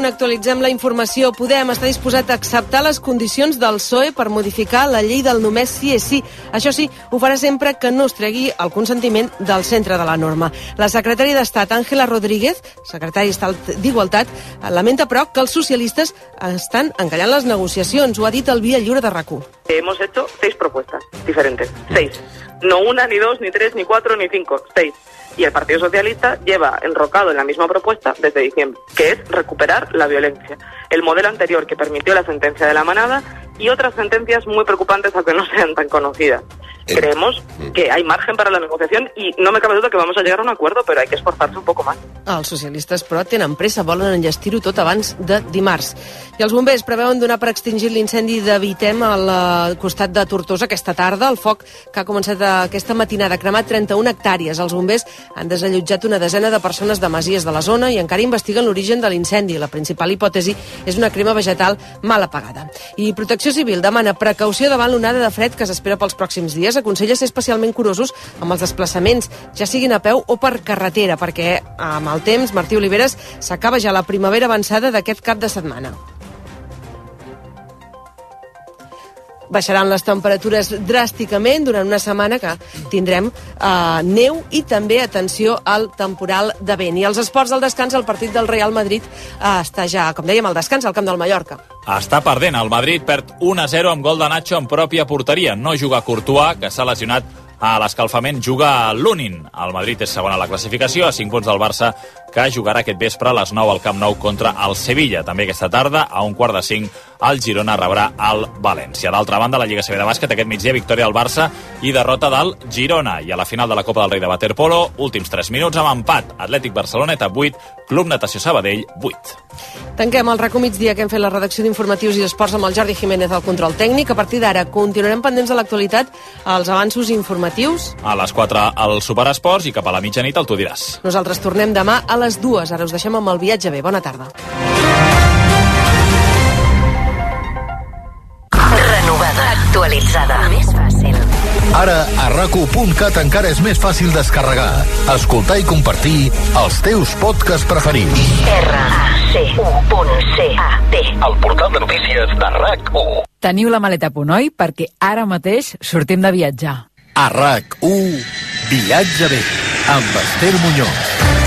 punt actualitzem la informació. Podem estar disposat a acceptar les condicions del PSOE per modificar la llei del només sí és sí. Això sí, ho farà sempre que no es tregui el consentiment del centre de la norma. La secretària d'Estat, Àngela Rodríguez, secretària d'Igualtat, lamenta, però, que els socialistes estan encallant les negociacions. Ho ha dit el Via Lliure de RAC1. Hemos hecho seis propuestas diferentes. Seis. No una, ni dos, ni tres, ni cuatro, ni cinco. Seis. Y el Partido Socialista lleva enrocado en la misma propuesta desde diciembre, que es recuperar la violencia. El modelo anterior que permitió la sentencia de la manada y otras sentencias muy preocupantes aunque no sean tan conocidas. Eh, Creemos mm. que hay margen para la negociación y no me cabe duda que vamos a llegar a un acuerdo, pero hay que esforzarse un poco más. Els socialistes, però, tenen pressa, volen enllestir-ho tot abans de dimarts. I els bombers preveuen donar per extingir l'incendi de Vitem al eh, costat de Tortosa aquesta tarda. El foc que ha començat aquesta matinada ha cremat 31 hectàrees. Els bombers han desallotjat una desena de persones de masies de la zona i encara investiguen l'origen de l'incendi. La principal hipòtesi és una crema vegetal mal apagada. I Protecció Civil demana precaució davant l'onada de fred que s'espera pels pròxims dies aconsella ser especialment curosos amb els desplaçaments, ja siguin a peu o per carretera, perquè amb el temps, Martí Oliveres, s'acaba ja la primavera avançada d'aquest cap de setmana. Baixaran les temperatures dràsticament durant una setmana que tindrem eh, neu i també atenció al temporal de vent. I els esports del descans, el partit del Real Madrid eh, està ja, com dèiem, al descans al camp del Mallorca. Està perdent. El Madrid perd 1-0 amb gol de Nacho en pròpia porteria. No juga Courtois, que s'ha lesionat a l'escalfament juga l'Unin. El Madrid és segon a la classificació, a 5 punts del Barça, que jugarà aquest vespre a les 9 al Camp Nou contra el Sevilla. També aquesta tarda, a un quart de 5, el Girona rebrà el València. D'altra banda, la Lliga CB de bàsquet, aquest migdia, victòria del Barça i derrota del Girona. I a la final de la Copa del Rei de Waterpolo, últims 3 minuts amb empat. Atlètic Barceloneta 8, Club Natació Sabadell 8. Tanquem el RACO migdia que hem fet la redacció d'informatius i esports amb el Jordi Jiménez al control tècnic. A partir d'ara continuarem pendents de l'actualitat, els avanços informatius. A les 4 al Superesports i cap a la mitjanit el tu diràs. Nosaltres tornem demà a les dues. Ara us deixem amb el viatge bé. Bona tarda. Renovada. Actualitzada. Més fàcil. Ara, a raco.cat encara és més fàcil descarregar, escoltar i compartir els teus podcasts preferits. R A C U.C-A-T El portal de notícies de RAC1. Teniu la maleta a punt, oi? Perquè ara mateix sortim de viatjar. A RAC1, viatge bé, amb Esther Muñoz.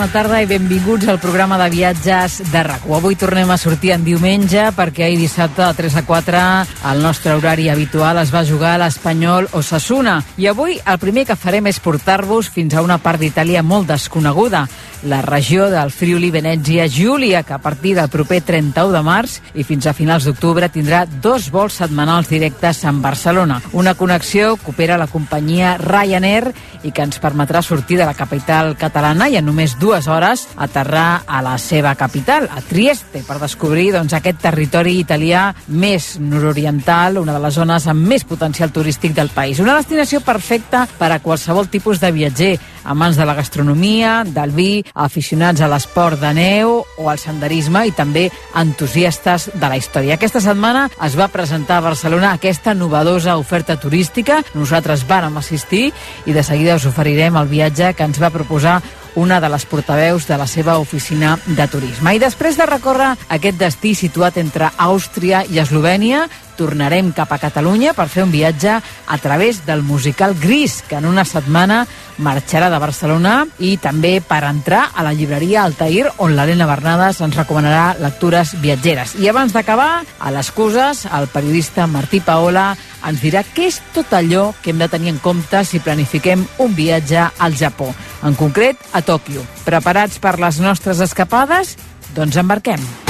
Bona tarda i benvinguts al programa de viatges de rac Avui tornem a sortir en diumenge perquè ahir dissabte de 3 a 4 al nostre horari habitual es va jugar l'Espanyol Osasuna. I avui el primer que farem és portar-vos fins a una part d'Itàlia molt desconeguda, la regió del Friuli Venezia Giulia, que a partir del proper 31 de març i fins a finals d'octubre tindrà dos vols setmanals directes amb Barcelona. Una connexió que opera la companyia Ryanair i que ens permetrà sortir de la capital catalana i en només dues hores aterrar a la seva capital, a Trieste, per descobrir doncs, aquest territori italià més nord-oriental, una de les zones amb més potencial turístic del país. Una destinació perfecta per a qualsevol tipus de viatger, amants de la gastronomia, del vi, aficionats a l'esport de neu o al senderisme i també entusiastes de la història. Aquesta setmana es va presentar a Barcelona aquesta novedosa oferta turística. Nosaltres vàrem assistir i de seguida us oferirem el viatge que ens va proposar una de les portaveus de la seva oficina de turisme. I després de recórrer aquest destí situat entre Àustria i Eslovènia, tornarem cap a Catalunya per fer un viatge a través del musical Gris, que en una setmana marxarà de Barcelona i també per entrar a la llibreria Altair, on l'Helena Bernades ens recomanarà lectures viatgeres. I abans d'acabar, a les Cuses, el periodista Martí Paola ens dirà què és tot allò que hem de tenir en compte si planifiquem un viatge al Japó, en concret a Tòquio. Preparats per les nostres escapades? Doncs embarquem.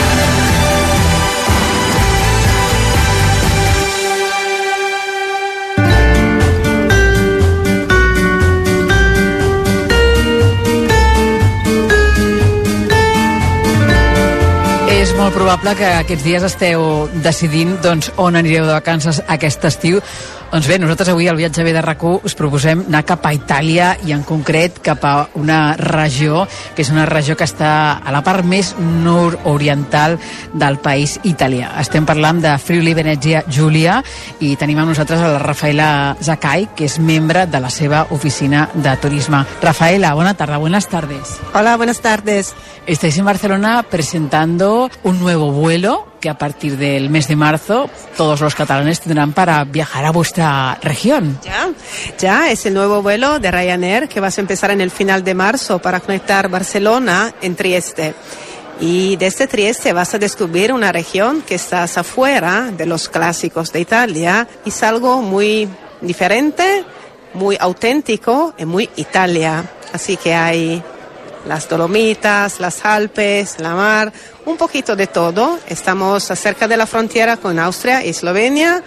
És molt probable que aquests dies esteu decidint doncs, on anireu de vacances aquest estiu Doncs bé, nosaltres avui al viatge B de rac us proposem anar cap a Itàlia i en concret cap a una regió que és una regió que està a la part més nord-oriental del país italià. Estem parlant de Friuli Venezia Giulia i tenim amb nosaltres a la Rafaela Zacai, que és membre de la seva oficina de turisme. Rafaela, bona tarda, buenas tardes. Hola, buenas tardes. Estáis en Barcelona presentando un nuevo vuelo que a partir del mes de marzo todos los catalanes tendrán para viajar a vuestra región. Ya, ya es el nuevo vuelo de Ryanair que vas a empezar en el final de marzo para conectar Barcelona en Trieste. Y desde Trieste vas a descubrir una región que estás afuera de los clásicos de Italia es algo muy diferente, muy auténtico y muy Italia. Así que hay las Dolomitas, las Alpes, la mar, un poquito de todo. Estamos cerca de la frontera con Austria y Eslovenia,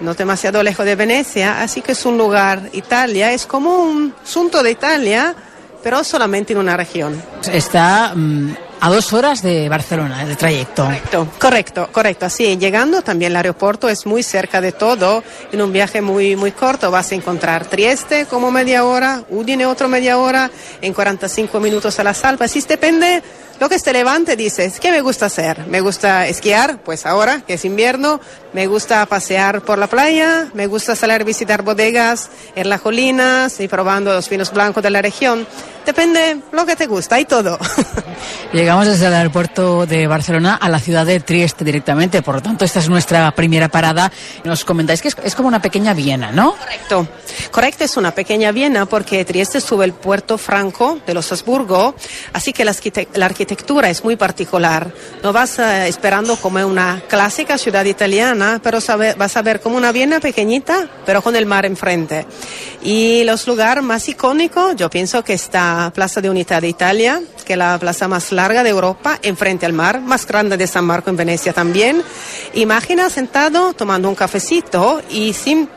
no demasiado lejos de Venecia, así que es un lugar, Italia, es como un asunto de Italia, pero solamente en una región. Está mm, a dos horas de Barcelona el trayecto. Correcto, correcto, correcto. Así, llegando también el aeropuerto es muy cerca de todo. En un viaje muy, muy corto vas a encontrar Trieste como media hora, Udine otro media hora, en 45 minutos a las Alpes. Así depende lo que te levante, dices, ¿qué me gusta hacer? ¿Me gusta esquiar? Pues ahora, que es invierno. ¿Me gusta pasear por la playa? ¿Me gusta salir a visitar bodegas en las colinas y probando los vinos blancos de la región? Depende lo que te gusta, hay todo. Llegamos desde el aeropuerto de Barcelona a la ciudad de Trieste directamente, por lo tanto esta es nuestra primera parada. Nos comentáis que es, es como una pequeña Viena, ¿no? Correcto. Correcto, es una pequeña Viena porque Trieste sube el puerto franco de los Habsburgo, así que la, arquite- la arquitectura es muy particular. No vas eh, esperando como una clásica ciudad italiana, pero sabe- vas a ver como una Viena pequeñita, pero con el mar enfrente. Y los lugares más icónicos, yo pienso que está Plaza de Unidad de Italia, que es la plaza más larga de Europa, enfrente al mar, más grande de San Marco en Venecia también. Imagina sentado tomando un cafecito y sin,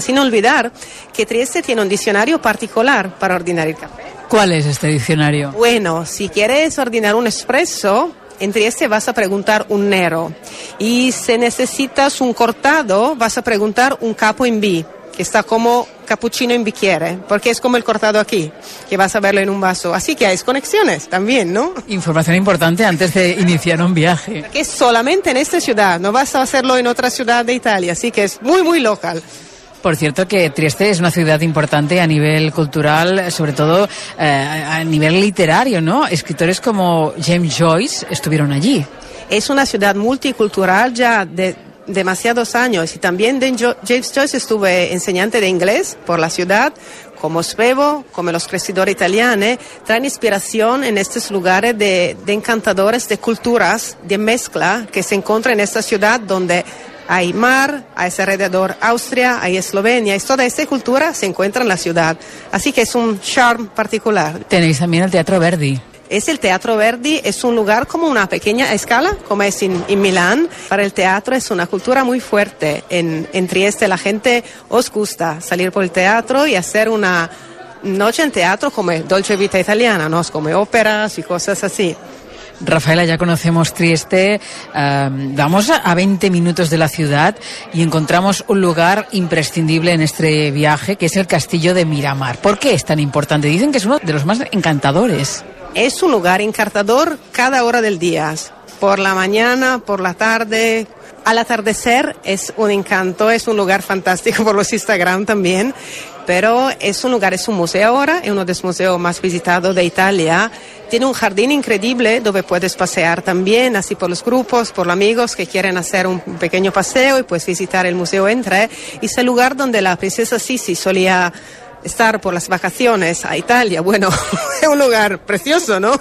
sin olvidar que Trieste tiene un diccionario particular para ordenar el café. ¿Cuál es este diccionario? Bueno, si quieres ordenar un espresso, en Trieste vas a preguntar un nero. Y si necesitas un cortado, vas a preguntar un capo in B, que está como cappuccino en bicchiere, porque es como el cortado aquí, que vas a verlo en un vaso. Así que hay conexiones también, ¿no? Información importante antes de iniciar un viaje. Que solamente en esta ciudad, no vas a hacerlo en otra ciudad de Italia, así que es muy, muy local. Por cierto que Trieste es una ciudad importante a nivel cultural, sobre todo eh, a nivel literario, ¿no? Escritores como James Joyce estuvieron allí. Es una ciudad multicultural ya de demasiados años y también James Joyce estuve enseñante de inglés por la ciudad, como Svevo, como los crecidores italianos, traen inspiración en estos lugares de, encantadores de culturas, de mezcla que se encuentra en esta ciudad donde hay mar, hay alrededor Austria, hay Eslovenia, y toda esta cultura se encuentra en la ciudad. Así que es un charm particular. Tenéis también el Teatro Verdi. Es el Teatro Verdi, es un lugar como una pequeña escala, como es en, Milán. Para el teatro es una cultura muy fuerte. En, Trieste la gente os gusta salir por el teatro y hacer una noche en teatro como Dolce Vita Italiana, ¿no? Como óperas y cosas así. Rafaela, ya conocemos Trieste, eh, vamos a 20 minutos de la ciudad y encontramos un lugar imprescindible en este viaje, que es el castillo de Miramar. ¿Por qué es tan importante? Dicen que es uno de los más encantadores. Es un lugar encantador cada hora del día. Por la mañana, por la tarde, al atardecer es un encanto, es un lugar fantástico por los Instagram también. Pero es un lugar, es un museo ahora, es uno de los museos más visitados de Italia. Tiene un jardín increíble donde puedes pasear también, así por los grupos, por los amigos que quieren hacer un pequeño paseo y pues visitar el museo entre. Es el lugar donde la princesa Sisi solía estar por las vacaciones a Italia. Bueno, es un lugar precioso, ¿no?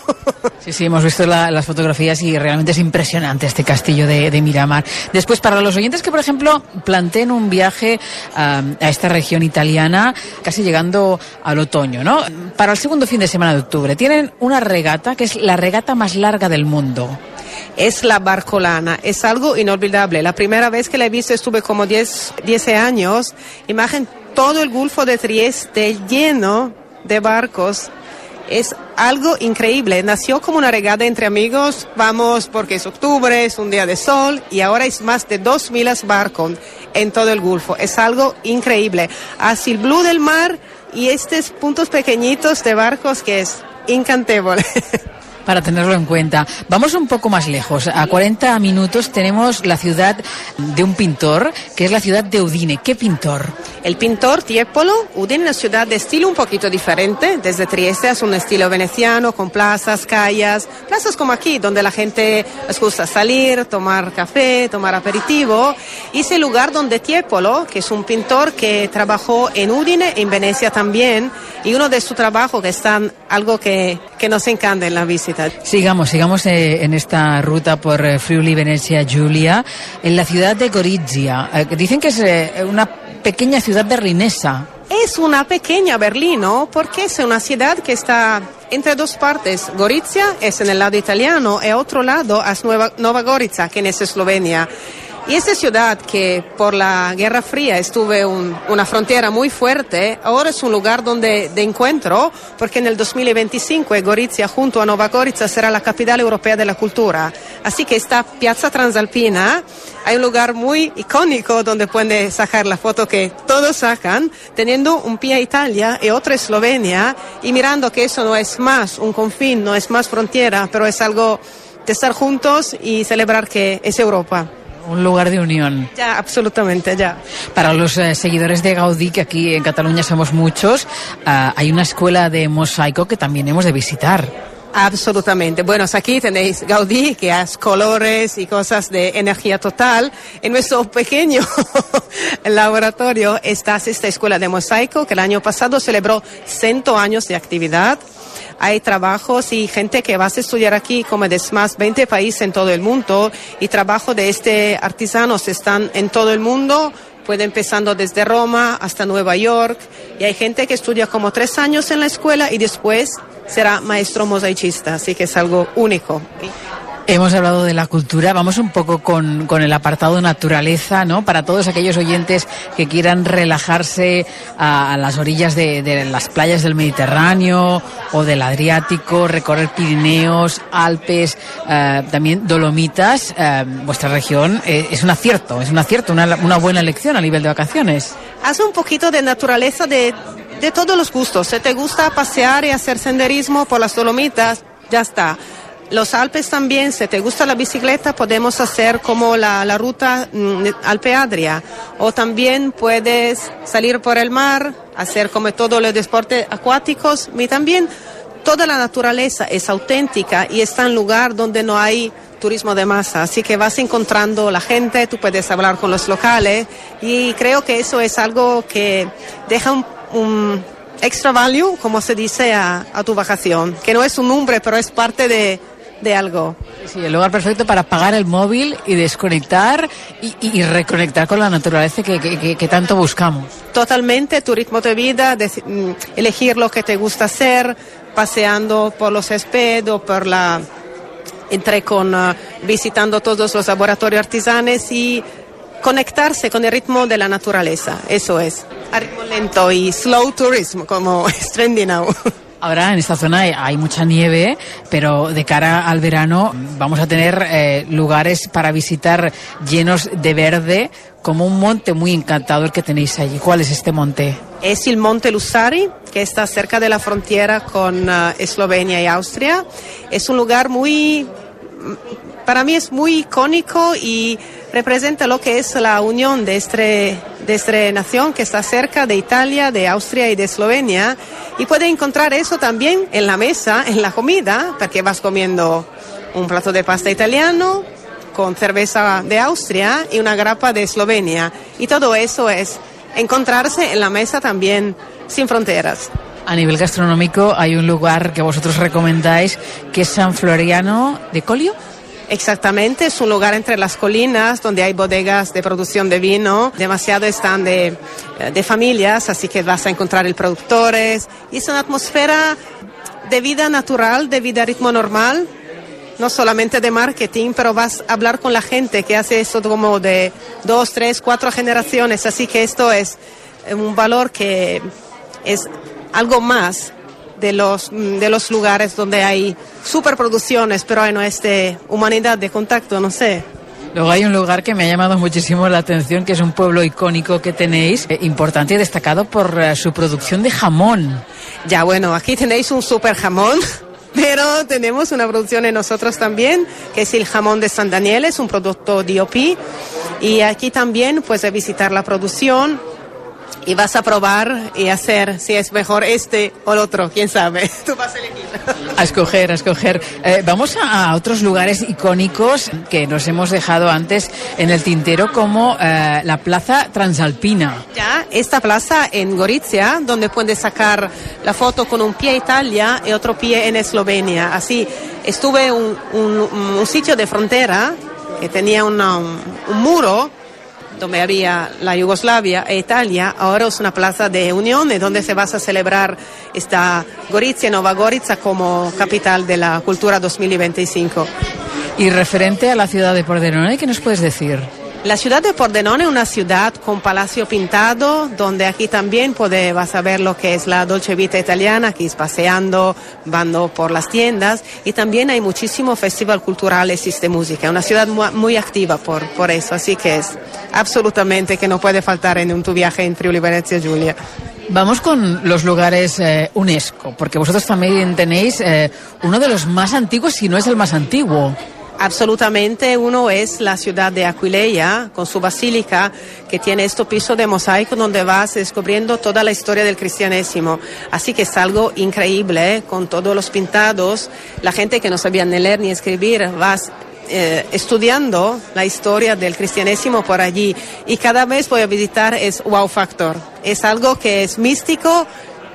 Sí, sí, hemos visto la- las fotografías y realmente es impresionante este castillo de, de Miramar. Después, para los oyentes que, por ejemplo, planteen un viaje ah, a esta región italiana, casi llegando al otoño, ¿no? Para el segundo fin de semana de octubre, tienen una regata que es la regata más larga del mundo. Es la barcolana, es algo inolvidable. La primera vez que la he visto estuve como 10, 10 años. Imagen todo el Golfo de Trieste lleno de barcos. Es algo increíble. Nació como una regada entre amigos. Vamos porque es octubre, es un día de sol y ahora es más de dos milas barcos en todo el Golfo. Es algo increíble. Hacia el blue del mar y estos puntos pequeñitos de barcos que es incantable. para tenerlo en cuenta. Vamos un poco más lejos. A 40 minutos tenemos la ciudad de un pintor, que es la ciudad de Udine. ¿Qué pintor? El pintor Tiepolo, Udine es una ciudad de estilo un poquito diferente. Desde Trieste es un estilo veneciano, con plazas, calles, plazas como aquí, donde la gente les gusta salir, tomar café, tomar aperitivo. Y es el lugar donde Tiepolo, que es un pintor que trabajó en Udine, en Venecia también, y uno de sus trabajos que están algo que, que nos encanta en la visita. Sigamos, sigamos eh, en esta ruta por eh, Friuli, Venecia, Giulia, en la ciudad de Gorizia. Eh, dicen que es eh, una pequeña ciudad berlinesa. Es una pequeña Berlín, ¿no? Porque es una ciudad que está entre dos partes. Gorizia es en el lado italiano y otro lado es Nueva, Nova Gorica, que es Eslovenia. Y esta ciudad que por la Guerra Fría estuvo un, una frontera muy fuerte, ahora es un lugar donde, de encuentro, porque en el 2025 Gorizia junto a Nova Gorica será la capital europea de la cultura. Así que esta Piazza Transalpina hay un lugar muy icónico donde puede sacar la foto que todos sacan, teniendo un pie Italia y otro a Eslovenia, y mirando que eso no es más un confín, no es más frontera, pero es algo de estar juntos y celebrar que es Europa. Un lugar de unión. Ya, absolutamente, ya. Para los eh, seguidores de Gaudí, que aquí en Cataluña somos muchos, ah, hay una escuela de mosaico que también hemos de visitar. Absolutamente. Bueno, aquí tenéis Gaudí, que es colores y cosas de energía total. En nuestro pequeño laboratorio está esta escuela de mosaico que el año pasado celebró 100 años de actividad. Hay trabajos y gente que va a estudiar aquí como de más 20 países en todo el mundo y trabajo de este artesanos están en todo el mundo puede empezando desde Roma hasta Nueva York y hay gente que estudia como tres años en la escuela y después será maestro mosaicista, así que es algo único. Hemos hablado de la cultura, vamos un poco con, con, el apartado naturaleza, ¿no? Para todos aquellos oyentes que quieran relajarse a, a las orillas de, de, las playas del Mediterráneo o del Adriático, recorrer Pirineos, Alpes, eh, también Dolomitas, eh, vuestra región eh, es un acierto, es un acierto, una, una buena elección a nivel de vacaciones. Haz un poquito de naturaleza de, de todos los gustos. Si te gusta pasear y hacer senderismo por las Dolomitas, ya está. Los Alpes también, si te gusta la bicicleta, podemos hacer como la, ruta mm, Alpe Adria. O también puedes salir por el mar, hacer como todos los deportes acuáticos. Y también toda la naturaleza es auténtica y está en lugar donde no hay turismo de masa. Así que vas encontrando la gente, tú puedes hablar con los locales y creo que eso es algo que deja un, extra value, como se dice, a tu vacación. Que no es un nombre, pero es parte de de algo. Sí, el lugar perfecto para apagar el móvil y desconectar y, y reconectar con la naturaleza que, que, que, tanto buscamos. Totalmente, tu ritmo de vida, de, mm, elegir lo que te gusta hacer, paseando por los espedos, por la... Entré con, uh, visitando todos los laboratorios artesanes y conectarse con el ritmo de la naturaleza, eso es. A ritmo lento y slow tourism, como es trendy now. Ahora en esta zona hay, mucha nieve, pero de cara al verano vamos a tener eh, lugares para visitar llenos de verde, como un monte muy encantador que tenéis allí. ¿Cuál es este monte? Es el Monte Lusari, que está cerca de la frontera con uh, Eslovenia y Austria. Es un lugar muy, para mí es muy icónico y representa lo que es la unión de, este, de esta nación que está cerca de Italia, de Austria y de Eslovenia. Y puede encontrar eso también en la mesa, en la comida, porque vas comiendo un plato de pasta italiano con cerveza de Austria y una grapa de Eslovenia. Y todo eso es encontrarse en la mesa también sin fronteras. A nivel gastronómico hay un lugar que vosotros recomendáis que es San Floriano de Colio. Exactamente, es un lugar entre las colinas donde hay bodegas de producción de vino, demasiado están de, de familias, así que vas a encontrar el productores. Es una atmósfera de vida natural, de vida a ritmo normal, no solamente de marketing, pero vas a hablar con la gente que hace esto como de dos, tres, cuatro generaciones, así que esto es un valor que es algo más de los, mm, de los lugares donde hay superproducciones, pero hay no es de humanidad, de contacto, no sé. Luego hay un lugar que me ha llamado muchísimo la atención, que es un pueblo icónico que tenéis, eh, importante y destacado por eh, su producción de jamón. Ya bueno, aquí tenéis un super jamón. Pero tenemos una producción en nosotros también, que es el jamón de San Daniel, es un producto DOP. Y aquí también puedes visitar la producción, y vas a probar y hacer si es mejor este o el otro, quién sabe. Tú vas a elegir. A escoger, a escoger. Eh, vamos a, a otros lugares icónicos que nos hemos dejado antes en el tintero, como eh, la Plaza Transalpina. Ya, esta plaza en Gorizia, donde puedes sacar la foto con un pie Italia y otro pie en Eslovenia. Así, estuve un, un, un sitio de frontera que tenía una- un, un muro donde había la Yugoslavia e Italia, ahora es una plaza de unión donde se va a celebrar esta Gorizia, Nova Gorizia como capital de la cultura 2025. Y referente a la ciudad de Pordenone, ¿qué nos puedes decir? La ciudad de Pordenone es una ciudad con palacio pintado, donde aquí también puede, vas a ver lo que es la dolce vita italiana, aquí es paseando, vando por las tiendas, y también hay muchísimo festival culturales y de música. Es una ciudad mu- muy activa por, por eso, así que es absolutamente que no puede faltar en un, tu viaje en Friuli Venezia Giulia. Vamos con los lugares eh, UNESCO, porque vosotros también tenéis eh, uno de los más antiguos, si no es el más antiguo. Absolutamente, uno es la ciudad de Aquileia, con su basílica, que tiene este piso de mosaico donde vas descubriendo toda la historia del cristianismo. Así que es algo increíble, ¿eh? con todos los pintados. La gente que no sabía ni leer ni escribir, vas eh, estudiando la historia del cristianismo por allí. Y cada vez voy a visitar es wow factor. Es algo que es místico,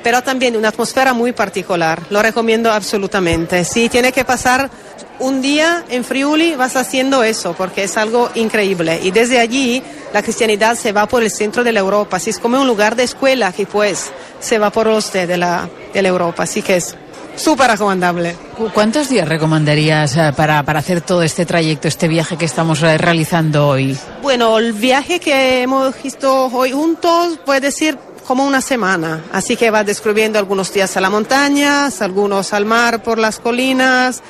pero también una atmósfera muy particular. Lo recomiendo absolutamente. Si tiene que pasar un día en Friuli, vas haciendo eso, porque es algo increíble. Y desde allí la cristianidad se va por el centro de la Europa. Así es como un lugar de escuela que pues se va por oeste de la, de la Europa. Así que es súper recomendable. ¿Cu- ¿Cuántos días recomendarías eh, para, para hacer todo este trayecto, este viaje que estamos eh, realizando hoy? Bueno, el viaje que hemos visto hoy juntos puede decir como una semana. Así que vas descubriendo algunos días a la montaña, algunos al mar por las colinas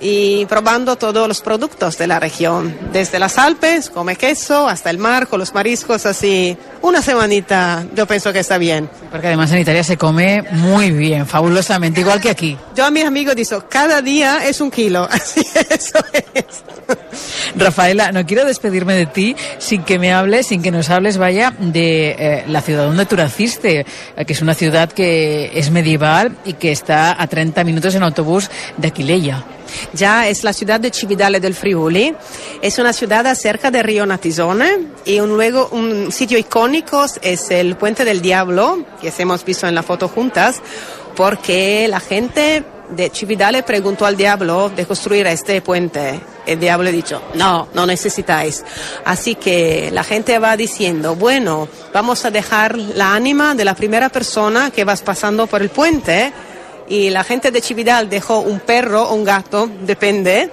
y probando todos los productos de la región, desde las Alpes, come queso, hasta el mar con los mariscos, así una semanita yo pienso que está bien. Porque además en Italia se come muy bien, fabulosamente, igual que aquí. Yo a mis amigos digo, cada día es un kilo, así eso es. Rafaela, no quiero despedirme de ti sin que me hables, sin que nos hables, vaya, de eh, la ciudad donde tú naciste, eh, que es una ciudad que es medieval y que está a 30 minutos en autobús de Aquileia. Ya es la ciudad de Cividale del Friuli. Es una ciudad cerca del río Natisone y un, luego un sitio icónico es el Puente del Diablo, que hemos visto en la foto juntas, porque la gente de Cividale preguntó al diablo de construir este puente. El diablo ha dicho, no, no necesitáis. Así que la gente va diciendo, bueno, vamos a dejar la ánima de la primera persona que vas pasando por el puente y la gente de Chividal dejó un perro o un gato, depende,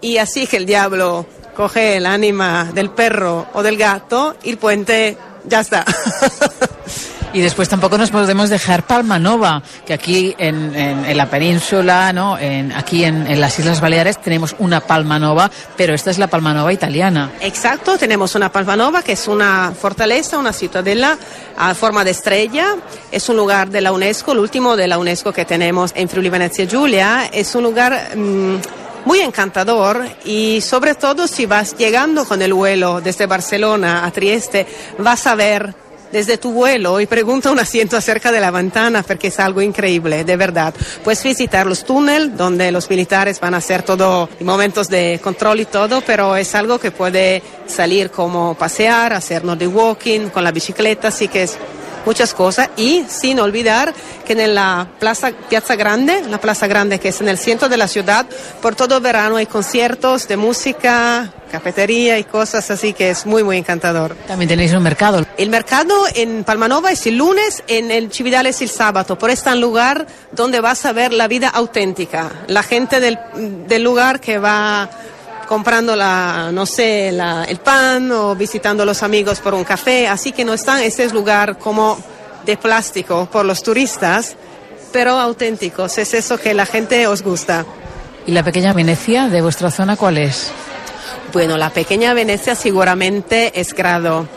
y así que el diablo coge el ánima del perro o del gato y el puente ya está. Y después tampoco nos podemos dejar Palmanova, que aquí en, la península, ¿no? Aquí en, en las Islas Baleares tenemos una Palmanova, pero esta es la Palmanova italiana. Exacto, tenemos una Palmanova que es una fortaleza, una ciudadela a forma de estrella. Es un lugar de la UNESCO, el último de la UNESCO que tenemos en Friuli Venezia Giulia. Es un lugar mm, muy encantador y sobre todo si vas llegando con el vuelo desde Barcelona a Trieste, vas a ver desde tu vuelo y pregunta un asiento acerca de la ventana porque es algo increíble, de verdad. Puedes visitar los túneles donde los militares van a hacer todo, momentos de control y todo, pero es algo que puede salir como pasear, hacer de walking con la bicicleta, así que es muchas cosas y sin olvidar que en la plaza Piazza Grande, la Plaza Grande que es en el centro de la ciudad, por todo el verano hay conciertos de música, cafetería y cosas así que es muy muy encantador. También tenéis un mercado. El mercado en Palmanova es el lunes, en el Cividale es el sábado, por este lugar donde vas a ver la vida auténtica, la gente del, del lugar que va comprando la, no sé, la- el pan o visitando a los amigos por un café, así que no está ese lugar como de plástico por los turistas, pero auténticos. Es eso que la gente os gusta. ¿Y la pequeña Venecia de vuestra zona cuál es? Bueno, la pequeña Venecia seguramente es grado.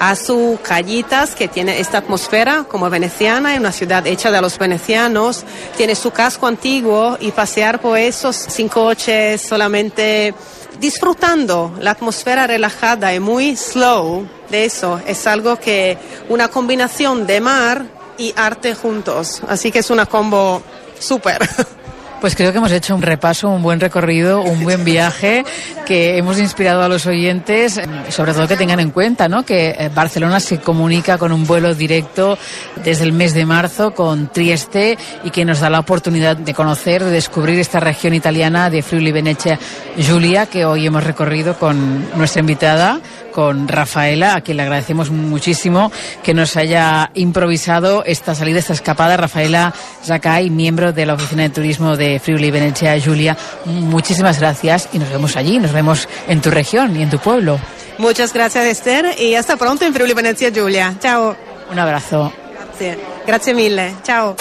A sus callitas que tiene esta atmósfera como veneciana, en una ciudad hecha de los venecianos, tiene su casco antiguo y pasear por esos sin coches, solamente disfrutando la atmósfera relajada y muy slow de eso. Es algo que una combinación de mar y arte juntos. Así que es una combo súper. Pues creo que hemos hecho un repaso, un buen recorrido, un buen viaje, que hemos inspirado a los oyentes, sobre todo que tengan en cuenta ¿no? que eh, Barcelona se comunica con un vuelo directo desde el mes de marzo con Trieste y que nos da la oportunidad de conocer, de descubrir esta región italiana de Friuli Venecia Giulia, que hoy hemos recorrido con nuestra invitada, con Rafaela, a quien le agradecemos muchísimo que nos haya improvisado esta salida, esta escapada. Rafaela Zacay, miembro de la Oficina de Turismo de Friuli Venecia Giulia, muchísimas gracias y nos vemos allí, nos vemos en tu región y en tu pueblo. Muchas gracias, Esther, y hasta pronto en Friuli Venezia Giulia. Chao. Un abrazo. Grazie, grazie mille. Ciao.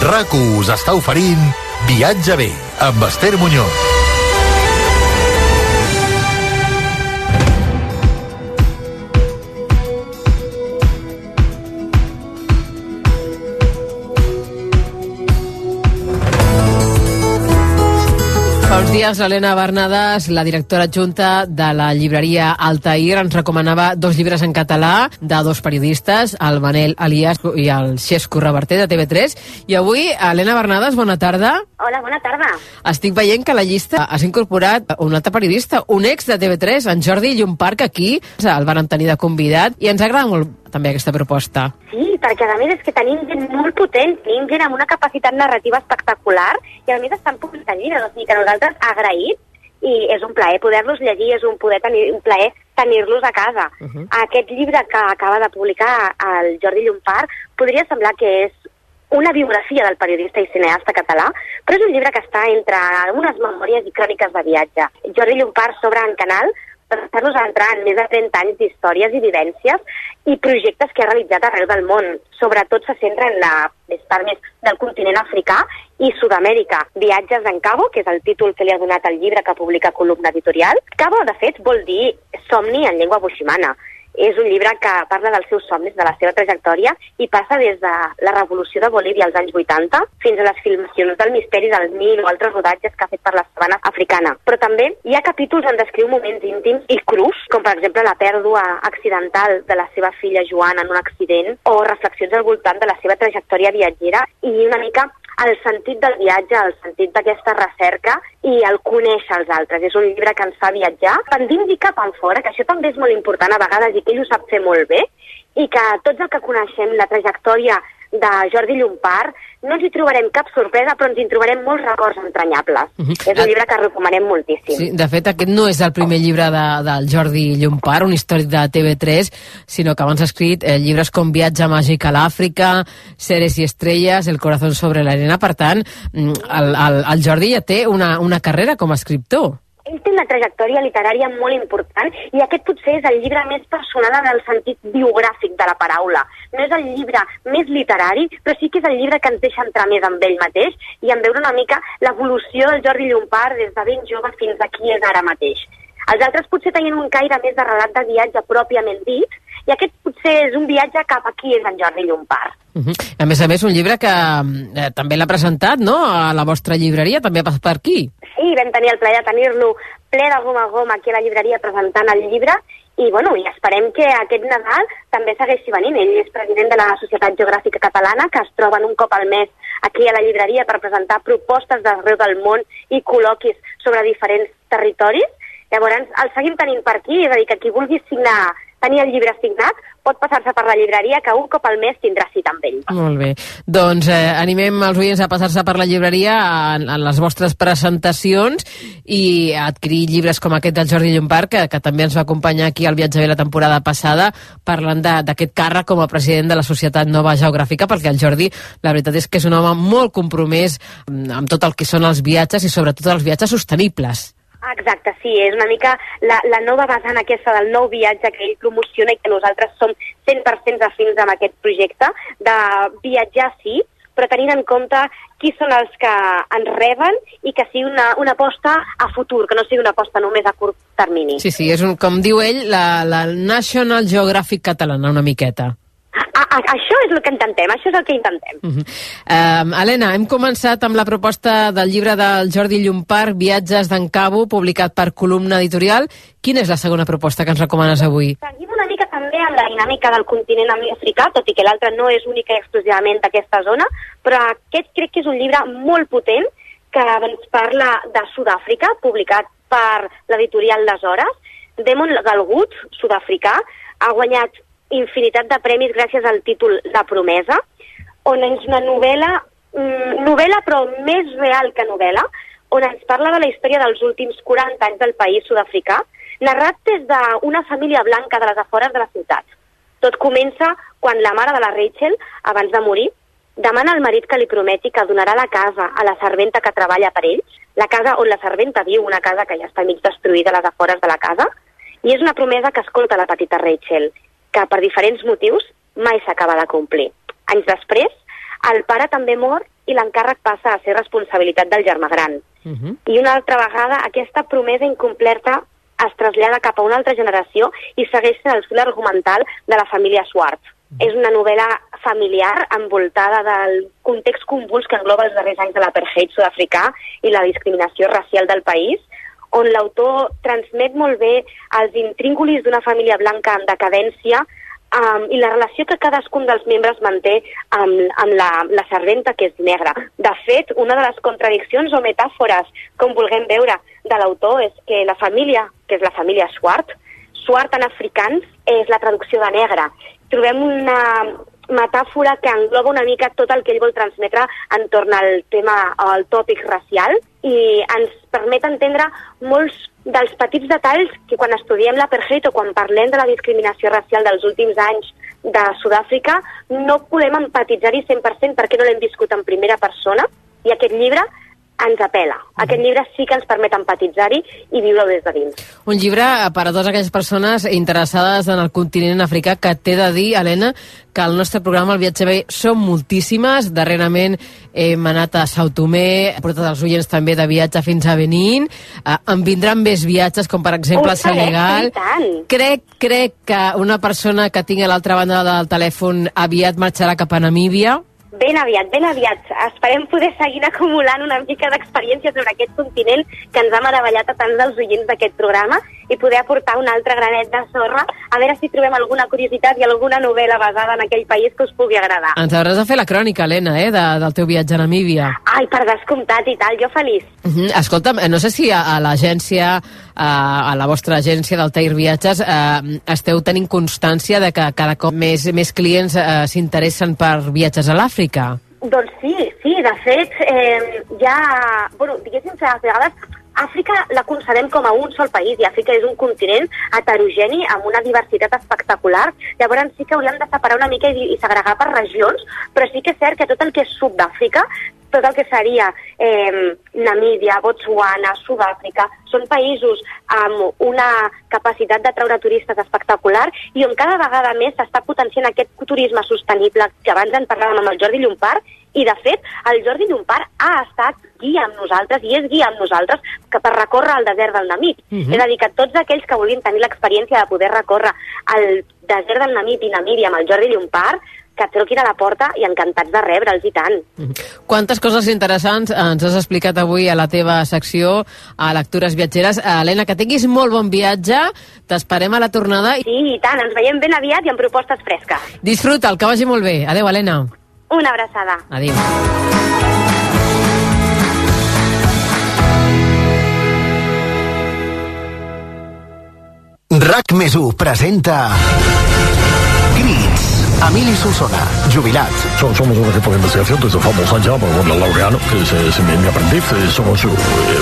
RAC1 us està oferint Viatge bé amb Esther Muñoz. Fa uns dies l'Helena Bernades, la directora adjunta de la llibreria Altair, ens recomanava dos llibres en català de dos periodistes, el Manel Elias i el Xesco Reverter de TV3. I avui, Helena Bernades, bona tarda. Hola, bona tarda. Estic veient que a la llista has incorporat un altre periodista, un ex de TV3, en Jordi Llumparc, aquí. El van tenir de convidat i ens agrada molt també aquesta proposta. Sí, perquè a més és que tenim gent molt potent, tenim gent amb una capacitat narrativa espectacular i a més estan publicant llibres, o sigui que nosaltres agraïts i és un plaer poder-los llegir, és un, poder tenir, un plaer tenir-los a casa. Uh -huh. Aquest llibre que acaba de publicar el Jordi Llompart podria semblar que és una biografia del periodista i cineasta català, però és un llibre que està entre unes memòries i cròniques de viatge. Jordi Llompart s'obre en canal per fer-nos entrar en més de 30 anys d'històries i vivències i projectes que ha realitzat arreu del món. Sobretot se centra en la part més del continent africà i Sud-amèrica. Viatges en Cabo, que és el títol que li ha donat el llibre que publica Columna Editorial. Cabo, de fet, vol dir somni en llengua buximana. És un llibre que parla dels seus somnis, de la seva trajectòria, i passa des de la revolució de Bolívia als anys 80 fins a les filmacions del misteri del Nil o altres rodatges que ha fet per la sabana africana. Però també hi ha capítols on descriu moments íntims i crus, com per exemple la pèrdua accidental de la seva filla Joana en un accident, o reflexions al voltant de la seva trajectòria viatgera i una mica el sentit del viatge, el sentit d'aquesta recerca i el conèixer els altres. És un llibre que ens fa viatjar tant dins i cap fora, que això també és molt important a vegades i que ell ho sap fer molt bé, i que tots els que coneixem la trajectòria de Jordi Llompart, no ens hi trobarem cap sorpresa, però ens hi trobarem molts records entranyables. Uh -huh. És un llibre que recomanem moltíssim. Sí, de fet, aquest no és el primer llibre de, del Jordi Llompart, un històric de TV3, sinó que abans ha escrit eh, llibres com Viatge màgic a l'Àfrica, Seres i estrelles, El corazón sobre l'arena. Per tant, mm, el, el, el Jordi ja té una, una carrera com a escriptor ell té una trajectòria literària molt important i aquest potser és el llibre més personal en el sentit biogràfic de la paraula. No és el llibre més literari, però sí que és el llibre que ens deixa entrar més amb ell mateix i en veure una mica l'evolució del Jordi Llompart des de ben jove fins a qui és ara mateix. Els altres potser tenien un caire més de relat de viatge pròpiament dit, i aquest potser és un viatge cap a qui és en Jordi Llompart. Uh -huh. A més a més, un llibre que eh, també l'ha presentat, no?, a la vostra llibreria, també ha passat per aquí. Sí, vam tenir el plaer de tenir-lo ple de goma a goma aquí a la llibreria presentant el llibre i, bueno, i esperem que aquest Nadal també segueixi venint. Ell és president de la Societat Geogràfica Catalana, que es troben un cop al mes aquí a la llibreria per presentar propostes d'arreu del món i col·loquis sobre diferents territoris. Llavors, el seguim tenint per aquí, és a dir, que qui vulgui signar tenir el llibre signat, pot passar-se per la llibreria, que un cop al mes tindrà cita amb ell. Molt bé. Doncs eh, animem els oients a passar-se per la llibreria en, en les vostres presentacions i a adquirir llibres com aquest del Jordi Llompart, que, que també ens va acompanyar aquí al Viatge bé la temporada passada, parlant d'aquest càrrec com a president de la Societat Nova Geogràfica, perquè el Jordi, la veritat és que és un home molt compromès mm, amb tot el que són els viatges i sobretot els viatges sostenibles. Exacte, sí, és una mica la, la nova vessant aquesta del nou viatge que ell promociona i que nosaltres som 100% afins amb aquest projecte de viatjar sí, però tenint en compte qui són els que ens reben i que sigui una, una aposta a futur, que no sigui una aposta només a curt termini. Sí, sí, és un, com diu ell, la, la National Geographic catalana, una miqueta. A, a, això és el que intentem, això és el que intentem. Uh -huh. um, Helena, hem començat amb la proposta del llibre del Jordi Llompart, Viatges d'en Cabo, publicat per Columna Editorial. Quina és la segona proposta que ens recomanes avui? Seguim una mica també amb la dinàmica del continent africà, tot i que l'altre no és única i exclusivament d'aquesta zona, però aquest crec que és un llibre molt potent que ens parla de Sud-àfrica, publicat per l'editorial Les Hores. Demon Galgut, sud-africà, ha guanyat infinitat de premis gràcies al títol La promesa, on és una novel·la, mm, novel·la però més real que novel·la, on ens parla de la història dels últims 40 anys del país sud-africà, narrat des d'una família blanca de les afores de la ciutat. Tot comença quan la mare de la Rachel, abans de morir, demana al marit que li prometi que donarà la casa a la serventa que treballa per ells, la casa on la serventa viu, una casa que ja està mig destruïda a les afores de la casa, i és una promesa que escolta la petita Rachel que per diferents motius mai s'acaba de complir. Anys després, el pare també mor i l'encàrrec passa a ser responsabilitat del germà gran. Uh -huh. I una altra vegada aquesta promesa incompleta es trasllada cap a una altra generació i segueix sent el fil argumental de la família Schwartz. Uh -huh. És una novel·la familiar envoltada del context convuls que engloba els darrers anys de l'apartheid sud-africà i la discriminació racial del país, on l'autor transmet molt bé els intríngulis d'una família blanca en decadència um, i la relació que cadascun dels membres manté amb, amb la, la serventa, que és negra. De fet, una de les contradiccions o metàfores, com vulguem veure, de l'autor és que la família, que és la família Swart, Swart en africans és la traducció de negra. Trobem una, metàfora que engloba una mica tot el que ell vol transmetre entorn al tema, al tòpic racial i ens permet entendre molts dels petits detalls que quan estudiem l'apartheid o quan parlem de la discriminació racial dels últims anys de Sud-àfrica no podem empatitzar-hi 100% perquè no l'hem viscut en primera persona. I aquest llibre ens apela. Aquest llibre sí que ens permet empatitzar-hi i viure-ho des de dins. Un llibre per a totes aquelles persones interessades en el continent africà que t'he de dir, Helena, que el nostre programa El Viatge Bé són moltíssimes. Darrerament hem anat a Sao Tomé, he portat els oients també de viatge fins a Benín. Uh, en vindran més viatges, com per exemple a Senegal. Crec, crec que una persona que tingui a l'altra banda del telèfon aviat marxarà cap a Namíbia ben aviat, ben aviat. Esperem poder seguir acumulant una mica d'experiència sobre aquest continent que ens ha meravellat a tants dels oients d'aquest programa i poder aportar un altre granet de sorra a veure si trobem alguna curiositat i alguna novel·la basada en aquell país que us pugui agradar. Ens hauràs de fer la crònica, Helena, eh, de, del teu viatge a Namíbia. Ai, per descomptat i tal, jo feliç. Uh -huh. Escolta'm, no sé si a, a l'agència, a, a la vostra agència del Tair Viatges, eh, esteu tenint constància de que cada cop més, més clients eh, s'interessen per viatges a l'Àfrica. Doncs sí, sí, de fet, eh, ja, bueno, diguéssim que a vegades Àfrica la concebem com a un sol país i Àfrica és un continent heterogeni amb una diversitat espectacular. Llavors sí que hauríem de separar una mica i, i segregar per regions, però sí que és cert que tot el que és sud d'Àfrica, tot el que seria eh, Namíbia, Botswana, Sud-àfrica, són països amb una capacitat de treure turistes espectacular i on cada vegada més s'està potenciant aquest turisme sostenible que abans en parlàvem amb el Jordi Llompart i, de fet, el Jordi Llompart ha estat guia amb nosaltres i és guia amb nosaltres que per recórrer el desert del Namib. Uh -huh. És a dir, que tots aquells que vulguin tenir l'experiència de poder recórrer el desert del Namib i Namíbia amb el Jordi Llompart, que truquin a la porta i encantats de rebre'ls i tant. Quantes coses interessants ens has explicat avui a la teva secció a Lectures Viatgeres. Helena, que tinguis molt bon viatge, t'esperem a la tornada. Sí, i tant, ens veiem ben aviat i amb propostes fresques. Disfruta, el que vagi molt bé. Adéu, Helena. Una abraçada. Adéu. RAC més presenta Emili Solsona, jubilat. Somos un equipo de investigación desde famosa ya, con el laureano, que es, es mi, mi aprendiz. Eh, Somos eh,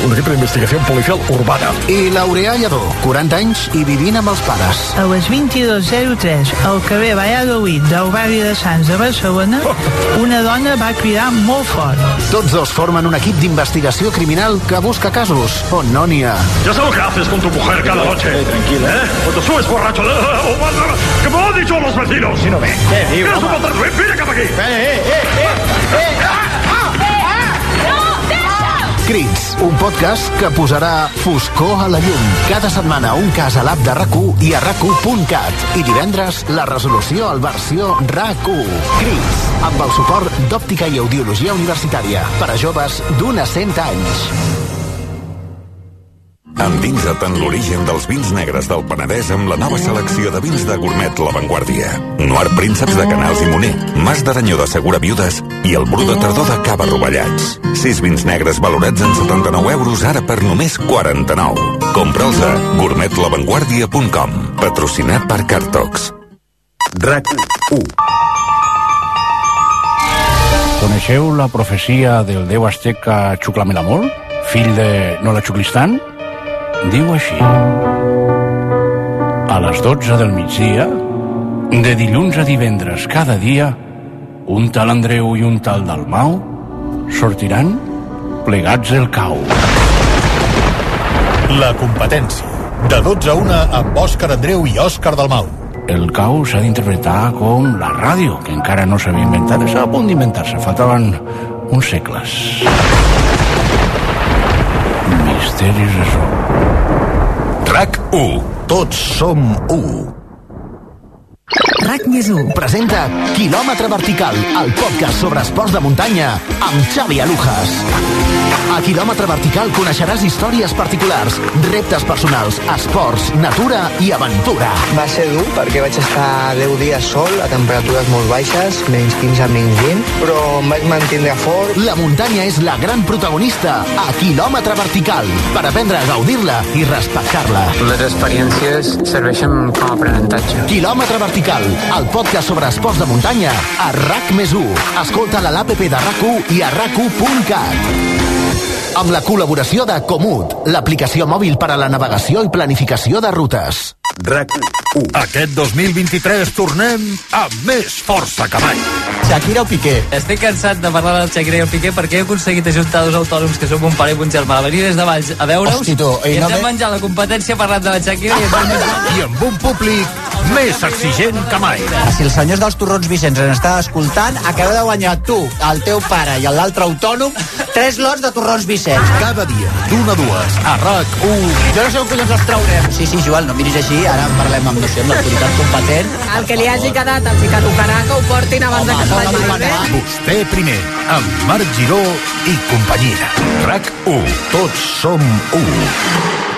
un equipo de investigación policial urbana. I Laureà Lledó, 40 anys i vivint amb els pares. A les 22.03, al carrer Valladolid del barri de Sants de Barcelona, una dona va cridar molt fort. Tots dos formen un equip d'investigació criminal que busca casos on no n'hi ha. Ya sé lo que haces con tu mujer cada noche. tranquila. ¿Eh? Cuando subes borracho. ¡Que me lo han dicho los vecinos! Si no ve. Què diu, home? Eres vine cap aquí! Eh, eh, eh, eh! eh. eh. Eh. Crits, un podcast que posarà foscor a la llum. Cada setmana un cas a l'app de rac i a rac I divendres, la resolució al versió rac Crits, amb el suport d'Òptica i Audiologia Universitària per a joves d'una cent anys. Endinsa't en l'origen dels vins negres del Penedès amb la nova selecció de vins de gourmet La Vanguardia. Noir Prínceps de Canals i Moner, Mas d'Aranyó de Segura Viudes i el Bru de Tardor de Cava Rovellats. Sis vins negres valorats en 79 euros ara per només 49. Compra'ls a gourmetlavanguardia.com. Patrocinat per Cartox. RAC 1 Coneixeu la profecia del déu azteca Xuclamelamol, fill de Nola Xuclistan? Diu així. A les 12 del migdia, de dilluns a divendres cada dia, un tal Andreu i un tal Dalmau sortiran plegats el cau. La competència. De 12 a 1 amb Òscar Andreu i Òscar Dalmau. El cau s'ha d'interpretar com la ràdio, que encara no s'havia inventat, estava a punt d'inventar-se, faltaven uns segles. Misteris so. RAC 1. Tots som 1. RAC més 1 presenta Kilòmetre Vertical, el podcast sobre esports de muntanya amb Xavi Alujas. A Kilòmetre Vertical coneixeràs històries particulars, reptes personals, esports, natura i aventura. Va ser dur perquè vaig estar 10 dies sol a temperatures molt baixes, menys 15, menys 20, però em vaig mantindre fort. La muntanya és la gran protagonista a Kilòmetre Vertical per aprendre a gaudir-la i respectar-la. Les experiències serveixen com a aprenentatge. Kilòmetre Vertical, el podcast sobre esports de muntanya a RAC més 1. Escolta a l'APP de RAC1 i a rac1.cat. Amb la col·laboració de Comut, l'aplicació mòbil per a la navegació i planificació de rutes. RAC 1. Aquest 2023 tornem amb més força que mai. Shakira o Piqué? Estic cansat de parlar del Shakira i el Piqué perquè he aconseguit ajuntar dos autònoms que som un pare i un germà venir des de Valls a veure-us i i ens no hem me- menjat la competència parlant de la Shakira i hem menjat... I amb un públic més exigent que mai. Si els senyors dels torrons Vicenç ens estan escoltant, acabeu de guanyar tu, el teu pare i l'altre autònom tres lots de torrons Vicenç. Cada dia, d'una a dues, a RAC 1. Jo no sé on collons els traurem. Sí, sí, Joel, no miris així, ara en parlem amb, no sé, amb l'autoritat competent. El que li hagi quedat, els hi caducarà que ho portin abans de que es faci bé. Vostè primer, amb Marc Giró i companyia. RAC 1. Tots som 1.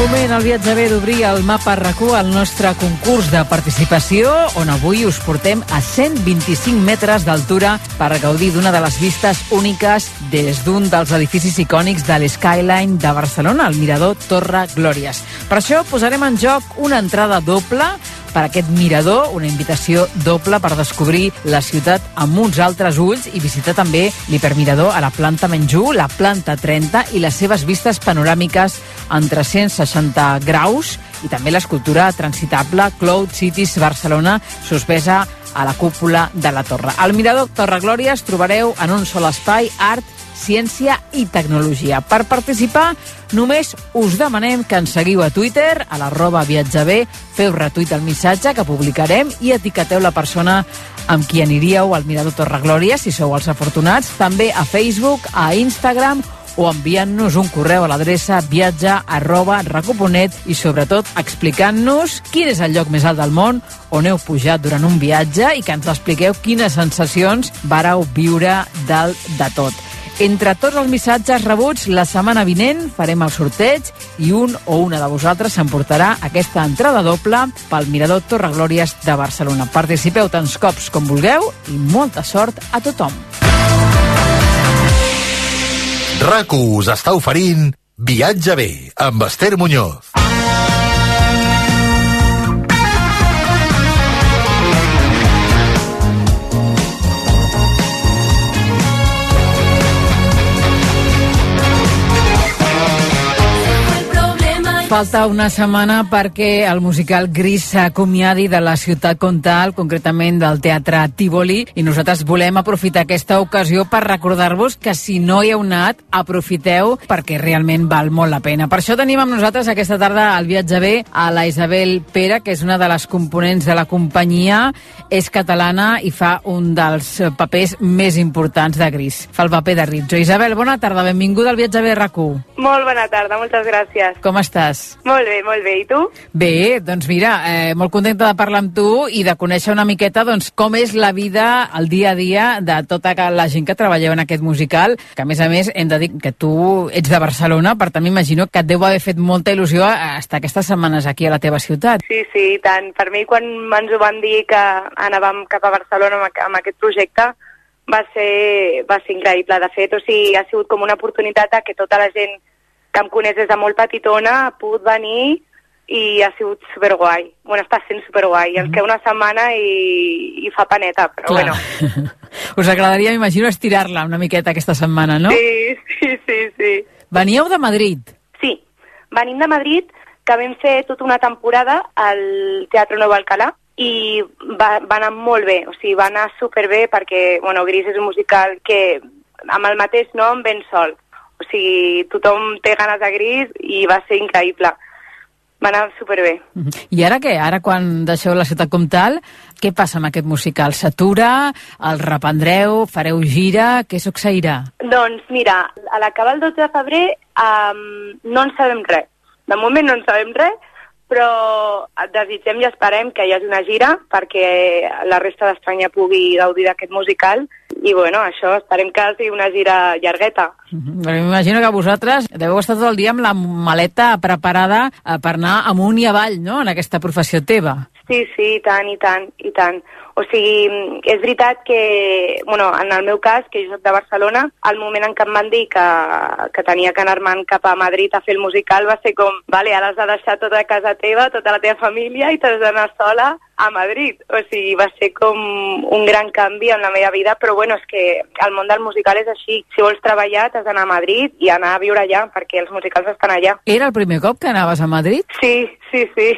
Moment viatge bé d'obrir el mapa RAC1 al nostre concurs de participació, on avui us portem a 125 metres d'altura per gaudir d'una de les vistes úniques des d'un dels edificis icònics de l'Skyline de Barcelona, el mirador Torre Glòries. Per això posarem en joc una entrada doble per aquest mirador, una invitació doble per descobrir la ciutat amb uns altres ulls i visitar també l'hipermirador a la planta Menjú, la planta 30 i les seves vistes panoràmiques en 360 graus i també l'escultura transitable Cloud Cities Barcelona suspesa a la cúpula de la torre. Al mirador Torre Glòries trobareu en un sol espai art, ciència i tecnologia. Per participar, només us demanem que ens seguiu a Twitter, a l'arroba viatjabé, feu retuit el missatge que publicarem i etiqueteu la persona amb qui aniríeu al Mirador Torre Glòria, si sou els afortunats, també a Facebook, a Instagram o enviant-nos un correu a l'adreça viatge arroba raco.net i sobretot explicant-nos quin és el lloc més alt del món on heu pujat durant un viatge i que ens expliqueu quines sensacions vareu viure dalt de tot. Entre tots els missatges rebuts, la setmana vinent farem el sorteig i un o una de vosaltres s'emportarà aquesta entrada doble pel Mirador Torre Glòries de Barcelona. Participeu tants cops com vulgueu i molta sort a tothom. RAC1 us està oferint Viatge bé amb Esther Muñoz. Falta una setmana perquè el musical Gris s'acomiadi de la ciutat comtal, concretament del Teatre Tívoli, i nosaltres volem aprofitar aquesta ocasió per recordar-vos que si no hi heu anat, aprofiteu perquè realment val molt la pena. Per això tenim amb nosaltres aquesta tarda al viatge B a la Isabel Pera, que és una de les components de la companyia, és catalana i fa un dels papers més importants de Gris. Fa el paper de Rizzo. Isabel, bona tarda, benvinguda al viatge B RAC1. Molt bona tarda, moltes gràcies. Com estàs? Molt bé, molt bé. I tu? Bé, doncs mira, eh, molt contenta de parlar amb tu i de conèixer una miqueta doncs, com és la vida, el dia a dia de tota la gent que treballeu en aquest musical, que a més a més hem de dir que tu ets de Barcelona, per tant m'imagino que et deu haver fet molta il·lusió estar aquestes setmanes aquí a la teva ciutat. Sí, sí, tant. Per mi, quan ens ho van dir que anàvem cap a Barcelona amb, amb aquest projecte, va ser, va ser increïble. De fet, o sigui, ha sigut com una oportunitat a que tota la gent que em coneix des de molt petitona ha pogut venir i ha sigut superguai. Bueno, està sent superguai. Ens queda una setmana i, i fa paneta, però Clar. bueno. Us agradaria, m'imagino, estirar-la una miqueta aquesta setmana, no? Sí, sí, sí, sí. Veníeu de Madrid. Sí, venim de Madrid, que vam fer tota una temporada al Teatre Nou Alcalà i va, va anar molt bé, o sigui, va anar superbé perquè, bueno, Gris és un musical que amb el mateix nom ven sol. O sigui, tothom té ganes de Gris i va ser increïble. Va anar superbé. I ara què? Ara quan deixeu la ciutat comtal, què passa amb aquest musical? S'atura? El reprendreu? Fareu gira? Què succeirà? Doncs mira, a l'acabar el 12 de febrer um, no en sabem res. De moment no en sabem res, però desitgem i esperem que hi hagi una gira perquè la resta d'Espanya pugui gaudir d'aquest musical i bueno, això esperem que sigui una gira llargueta. Perquè M'imagino que vosaltres deveu estar tot el dia amb la maleta preparada eh, per anar amunt i avall, no?, en aquesta professió teva. Sí, sí, i tant, i tant, i tant. O sigui, és veritat que, bueno, en el meu cas, que jo soc de Barcelona, al moment en què em van dir que, que tenia que anar-me'n cap a Madrid a fer el musical va ser com, vale, ara has de deixar tota casa teva, tota la teva família i t'has d'anar sola a Madrid. O sigui, va ser com un gran canvi en la meva vida, però bueno, és que el món del musical és així. Si vols treballar, t'has d'anar a Madrid i anar a viure allà, perquè els musicals estan allà. Era el primer cop que anaves a Madrid? Sí, sí, sí.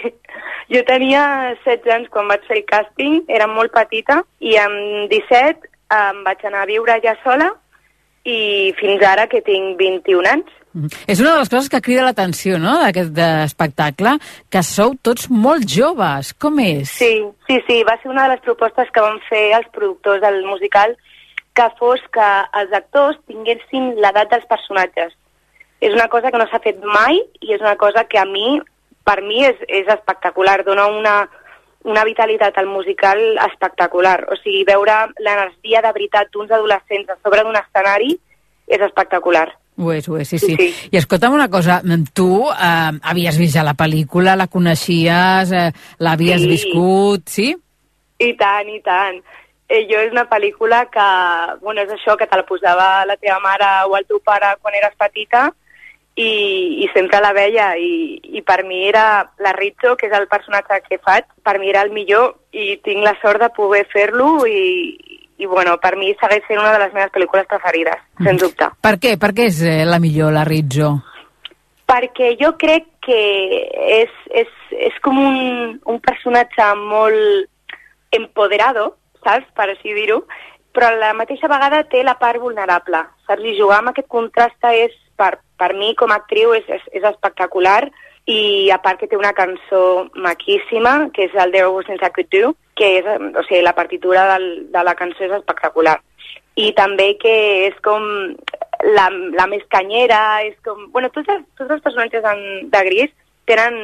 Jo tenia 16 anys quan vaig fer el càsting, era molt petita, i amb 17 em vaig anar a viure allà sola i fins ara que tinc 21 anys. Mm. És una de les coses que crida l'atenció, no?, d'aquest espectacle, que sou tots molt joves. Com és? Sí, sí, sí, va ser una de les propostes que van fer els productors del musical que fos que els actors tinguessin l'edat dels personatges. És una cosa que no s'ha fet mai i és una cosa que a mi, per mi, és, és espectacular. Dona una, una vitalitat al musical espectacular. O sigui, veure l'energia de veritat d'uns adolescents a sobre d'un escenari és espectacular. Ho és, ho és, sí, sí. sí. I escolta'm una cosa, tu eh, havies vist ja la pel·lícula, la coneixies, eh, l'havies Sí. viscut, sí? I tant, i tant. Eh, jo és una pel·lícula que, bueno, és això, que te la posava la teva mare o el teu pare quan eres petita i, i sempre la veia i, i per mi era la Rizzo, que és el personatge que faig, per mi era el millor i tinc la sort de poder fer-lo i, i bueno, per mi segueix sent una de les meves pel·lícules preferides, sens dubte. Per què? Per què és eh, la millor, la Rizzo? perquè jo crec que és, és, és com un, un personatge molt empoderado, saps, per així dir-ho, però a la mateixa vegada té la part vulnerable, saps? I jugar amb aquest contrast és, per, per mi com a actriu, és, és, és espectacular i a part que té una cançó maquíssima, que és el There Was Since I Could Do, que és, o sigui, la partitura del, de la cançó és espectacular. I també que és com la, la més canyera, és com... Bueno, tots els, tots els personatges en, de Gris tenen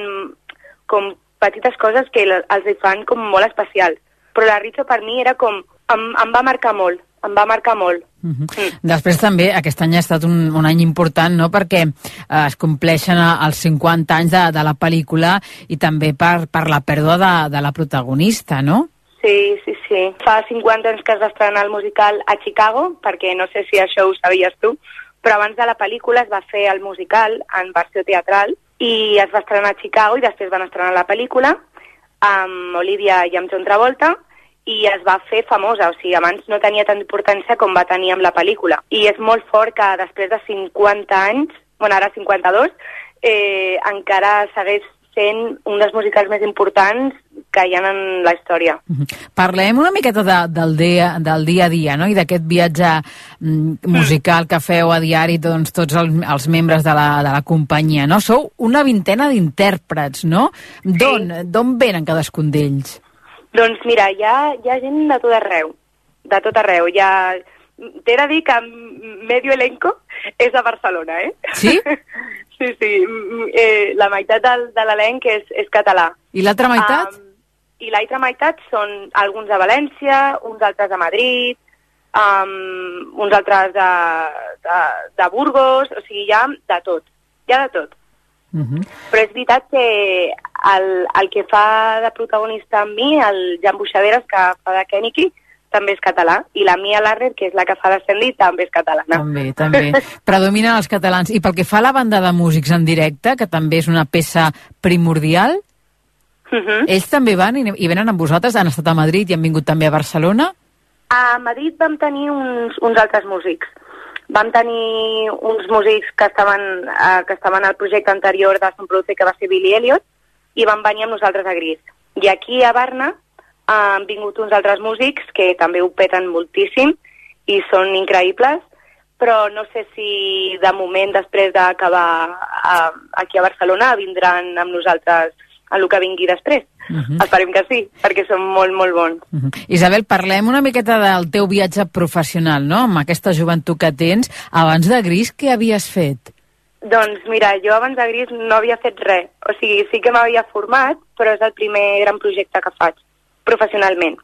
com petites coses que els fan com molt especials. Però la Rizzo per mi era com... Em, em va marcar molt, em va marcar molt. Després també aquest any ha estat un, un any important, no?, perquè eh, es compleixen eh, els 50 anys de, de la pel·lícula i també per, per la pèrdua de, de la protagonista, no? Sí, sí, sí. Fa 50 anys que es va estrenar el musical a Chicago, perquè no sé si això ho sabies tu, però abans de la pel·lícula es va fer el musical en versió teatral i es va estrenar a Chicago i després van estrenar la pel·lícula amb Olivia i amb John Travolta i es va fer famosa, o sigui, abans no tenia tanta importància com va tenir amb la pel·lícula. I és molt fort que després de 50 anys, bueno, ara 52, eh, encara segueix sent un dels musicals més importants que hi ha en la història. Parlem una miqueta de, del, dia, del dia a dia, no?, i d'aquest viatge mm, musical que feu a diari doncs, tots els, els membres de la, de la companyia, no? Sou una vintena d'intèrprets, no? D'on d'on venen cadascun d'ells? Doncs mira, hi ha, hi ha gent de tot arreu, de tot arreu. Hi ha... T'he de dir que medio elenco és a Barcelona, eh? Sí? sí, sí. Eh, la meitat del, de l'elenc és, és català. I l'altra meitat? Um, I l'altra meitat són alguns de València, uns altres de Madrid, um, uns altres de, de, de Burgos, o sigui, hi ha de tot, hi ha de tot. Uh -huh. Però és veritat que el, el que fa de protagonista amb mi, el Jan Buixaderes, que fa de Keniki, també és català, i la Mia Larrer, que és la que fa de Sandy, també és catalana. També, també. Predominen els catalans. I pel que fa a la banda de músics en directe, que també és una peça primordial, Uh -huh. ells també van i, i venen amb vosaltres? Han estat a Madrid i han vingut també a Barcelona? A Madrid vam tenir uns, uns altres músics. Vam tenir uns músics que estaven, eh, que estaven al projecte anterior de Son Produce, que va ser Billy Elliot, i van venir amb nosaltres a Gris. I aquí a Barna eh, han vingut uns altres músics que també ho peten moltíssim i són increïbles, però no sé si de moment, després d'acabar eh, aquí a Barcelona, vindran amb nosaltres a el que vingui després. Uh -huh. Esperem que sí, perquè són molt, molt bons. Uh -huh. Isabel, parlem una miqueta del teu viatge professional, no?, amb aquesta joventut que tens. Abans de Gris, què havies fet? Doncs mira, jo abans de Gris no havia fet res. O sigui, sí que m'havia format, però és el primer gran projecte que faig professionalment.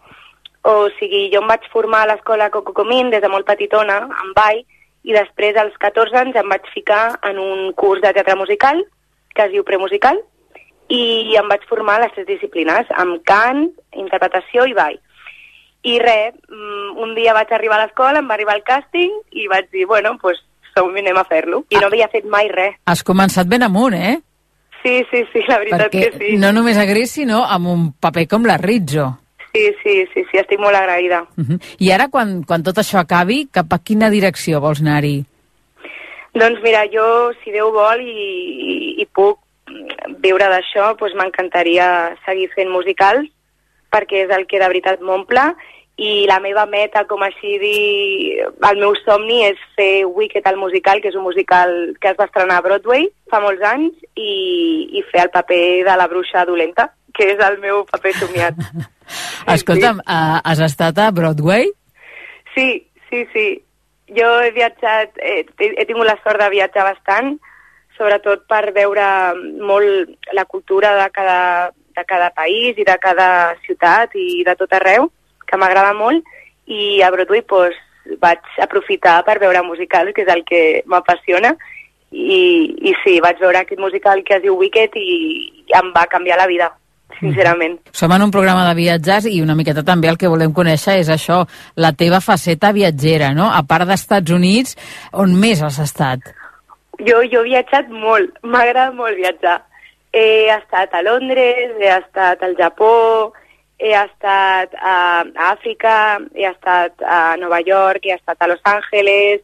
O sigui, jo em vaig formar a l'escola Coco Comín des de molt petitona, en ball, i després als 14 anys em vaig ficar en un curs de teatre musical, que es diu premusical, i em vaig formar a les tres disciplines, amb cant, interpretació i ball. I res, mm, un dia vaig arribar a l'escola, em va arribar el càsting i vaig dir, bueno, doncs som anem a fer-lo. I no havia fet mai res. Has començat ben amunt, eh? Sí, sí, sí, la veritat Perquè que sí. no només a Gris, sinó amb un paper com la Rizzo. Sí, sí, sí, sí, estic molt agraïda. Uh -huh. I ara, quan, quan tot això acabi, cap a quina direcció vols anar-hi? Doncs mira, jo, si Déu vol i, i, i puc viure d'això, doncs m'encantaria seguir fent musicals, perquè és el que de veritat m'omple, i la meva meta, com així dir, el meu somni és fer Wicked el musical, que és un musical que es va estrenar a Broadway fa molts anys, i, i fer el paper de la bruixa dolenta, que és el meu paper somiat. Escolta'm, uh, has estat a Broadway? Sí, sí, sí. Jo he viatjat, he, he tingut la sort de viatjar bastant, sobretot per veure molt la cultura de cada, de cada país i de cada ciutat i de tot arreu, que m'agrada molt, i a Broadway pues, vaig aprofitar per veure musicals, que és el que m'apassiona, i, i sí, vaig veure aquest musical que es diu Wicked i em va canviar la vida, sincerament. Som en un programa de viatges i una miqueta també el que volem conèixer és això, la teva faceta viatgera, no? A part d'Estats Units, on més has estat? Jo, jo he viatjat molt, m'agrada molt viatjar. He estat a Londres, he estat al Japó, he estat a, a Àfrica, he estat a Nova York, he estat a Los Angeles...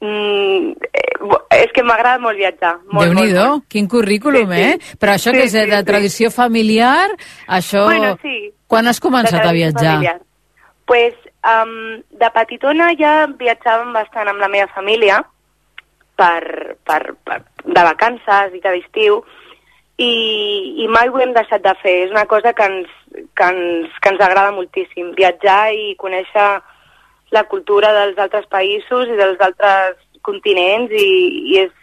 Mm, eh, és que m'agrada molt viatjar. Molt, molt, Déu-n'hi-do, quin currículum, Sí, sí. eh? Però això Sí, que és de sí, sí. tradició familiar, això... Bueno, sí. Quan has començat De a viatjar? familiar. Pues, um, de petitona ja viatjàvem bastant amb la meva família per, per, per, de vacances i de d'estiu i, i mai ho hem deixat de fer. És una cosa que ens, que ens, que ens agrada moltíssim, viatjar i conèixer la cultura dels altres països i dels altres continents i, i, és,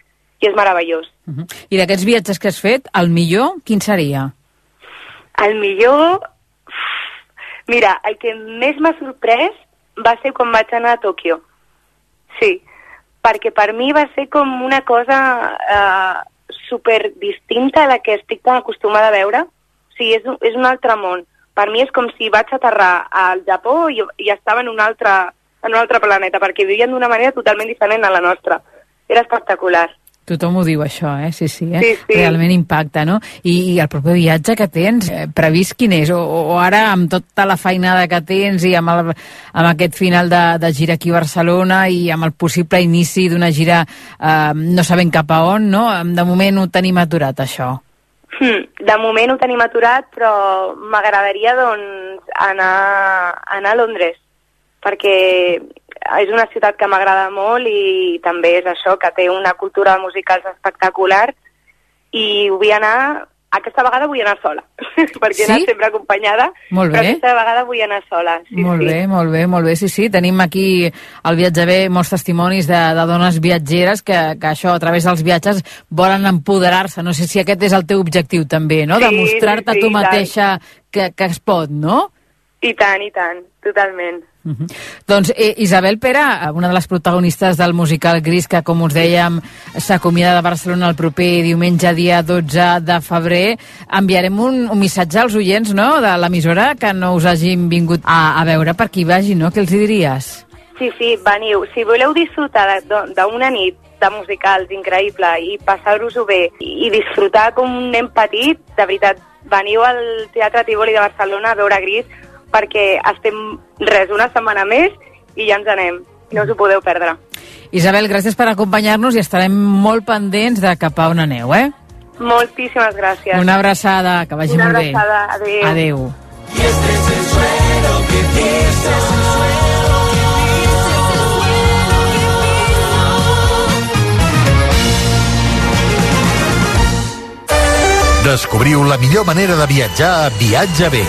i és meravellós. Uh -huh. I d'aquests viatges que has fet, el millor, quin seria? El millor... Mira, el que més m'ha sorprès va ser quan vaig anar a Tòquio. Sí, perquè per mi va ser com una cosa eh, super distinta a la que estic tan acostumada a veure. O sigui, és, és un altre món. Per mi és com si vaig aterrar al Japó i, i estava en un altre, en un altre planeta, perquè vivien d'una manera totalment diferent a la nostra. Era espectacular. Tothom ho diu, això, eh? Sí, sí, eh? Sí, sí. Realment impacta, no? I, I el proper viatge que tens, eh, previst quin és? O, o ara, amb tota la feinada que tens i amb, el, amb aquest final de, de gira aquí a Barcelona i amb el possible inici d'una gira eh, no sabent cap a on, no? De moment ho tenim aturat, això. Hmm, de moment ho tenim aturat, però m'agradaria doncs, anar, anar a Londres, perquè és una ciutat que m'agrada molt i també és això, que té una cultura musical espectacular i vull anar, aquesta vegada vull anar sola, perquè he Sí? anat sempre acompanyada, Molt però bé. aquesta vegada vull anar sola. Sí, molt sí. bé, molt bé, molt bé. Sí, sí, tenim aquí al Viatge B molts testimonis de, de dones viatgeres que, que això, a través dels viatges, volen empoderar-se. No sé si aquest és el teu objectiu també, no? Sí, Demostrar-te sí, a tu sí, tant. mateixa que, que es pot, no? I tant, i tant, totalment. Doncs eh, Isabel Pere, una de les protagonistes del musical Gris, que com us dèiem s'acomiada de Barcelona el proper diumenge, dia 12 de febrer, enviarem un, un missatge als oients no? de l'emissora que no us hagin vingut a, a veure per qui vagi, no? Què els hi diries? Sí, sí, veniu. Si voleu disfrutar d'una nit de musicals increïble i passar-vos-ho bé i disfrutar com un nen petit, de veritat, veniu al Teatre Tívoli de Barcelona a veure Gris perquè estem, res, una setmana més i ja ens anem. No us ho podeu perdre. Isabel, gràcies per acompanyar-nos i estarem molt pendents de cap a on aneu, eh? Moltíssimes gràcies. Una abraçada, que vagi Una molt bé. abraçada, adéu. Adéu. Descobriu la millor manera de viatjar a Viatge B.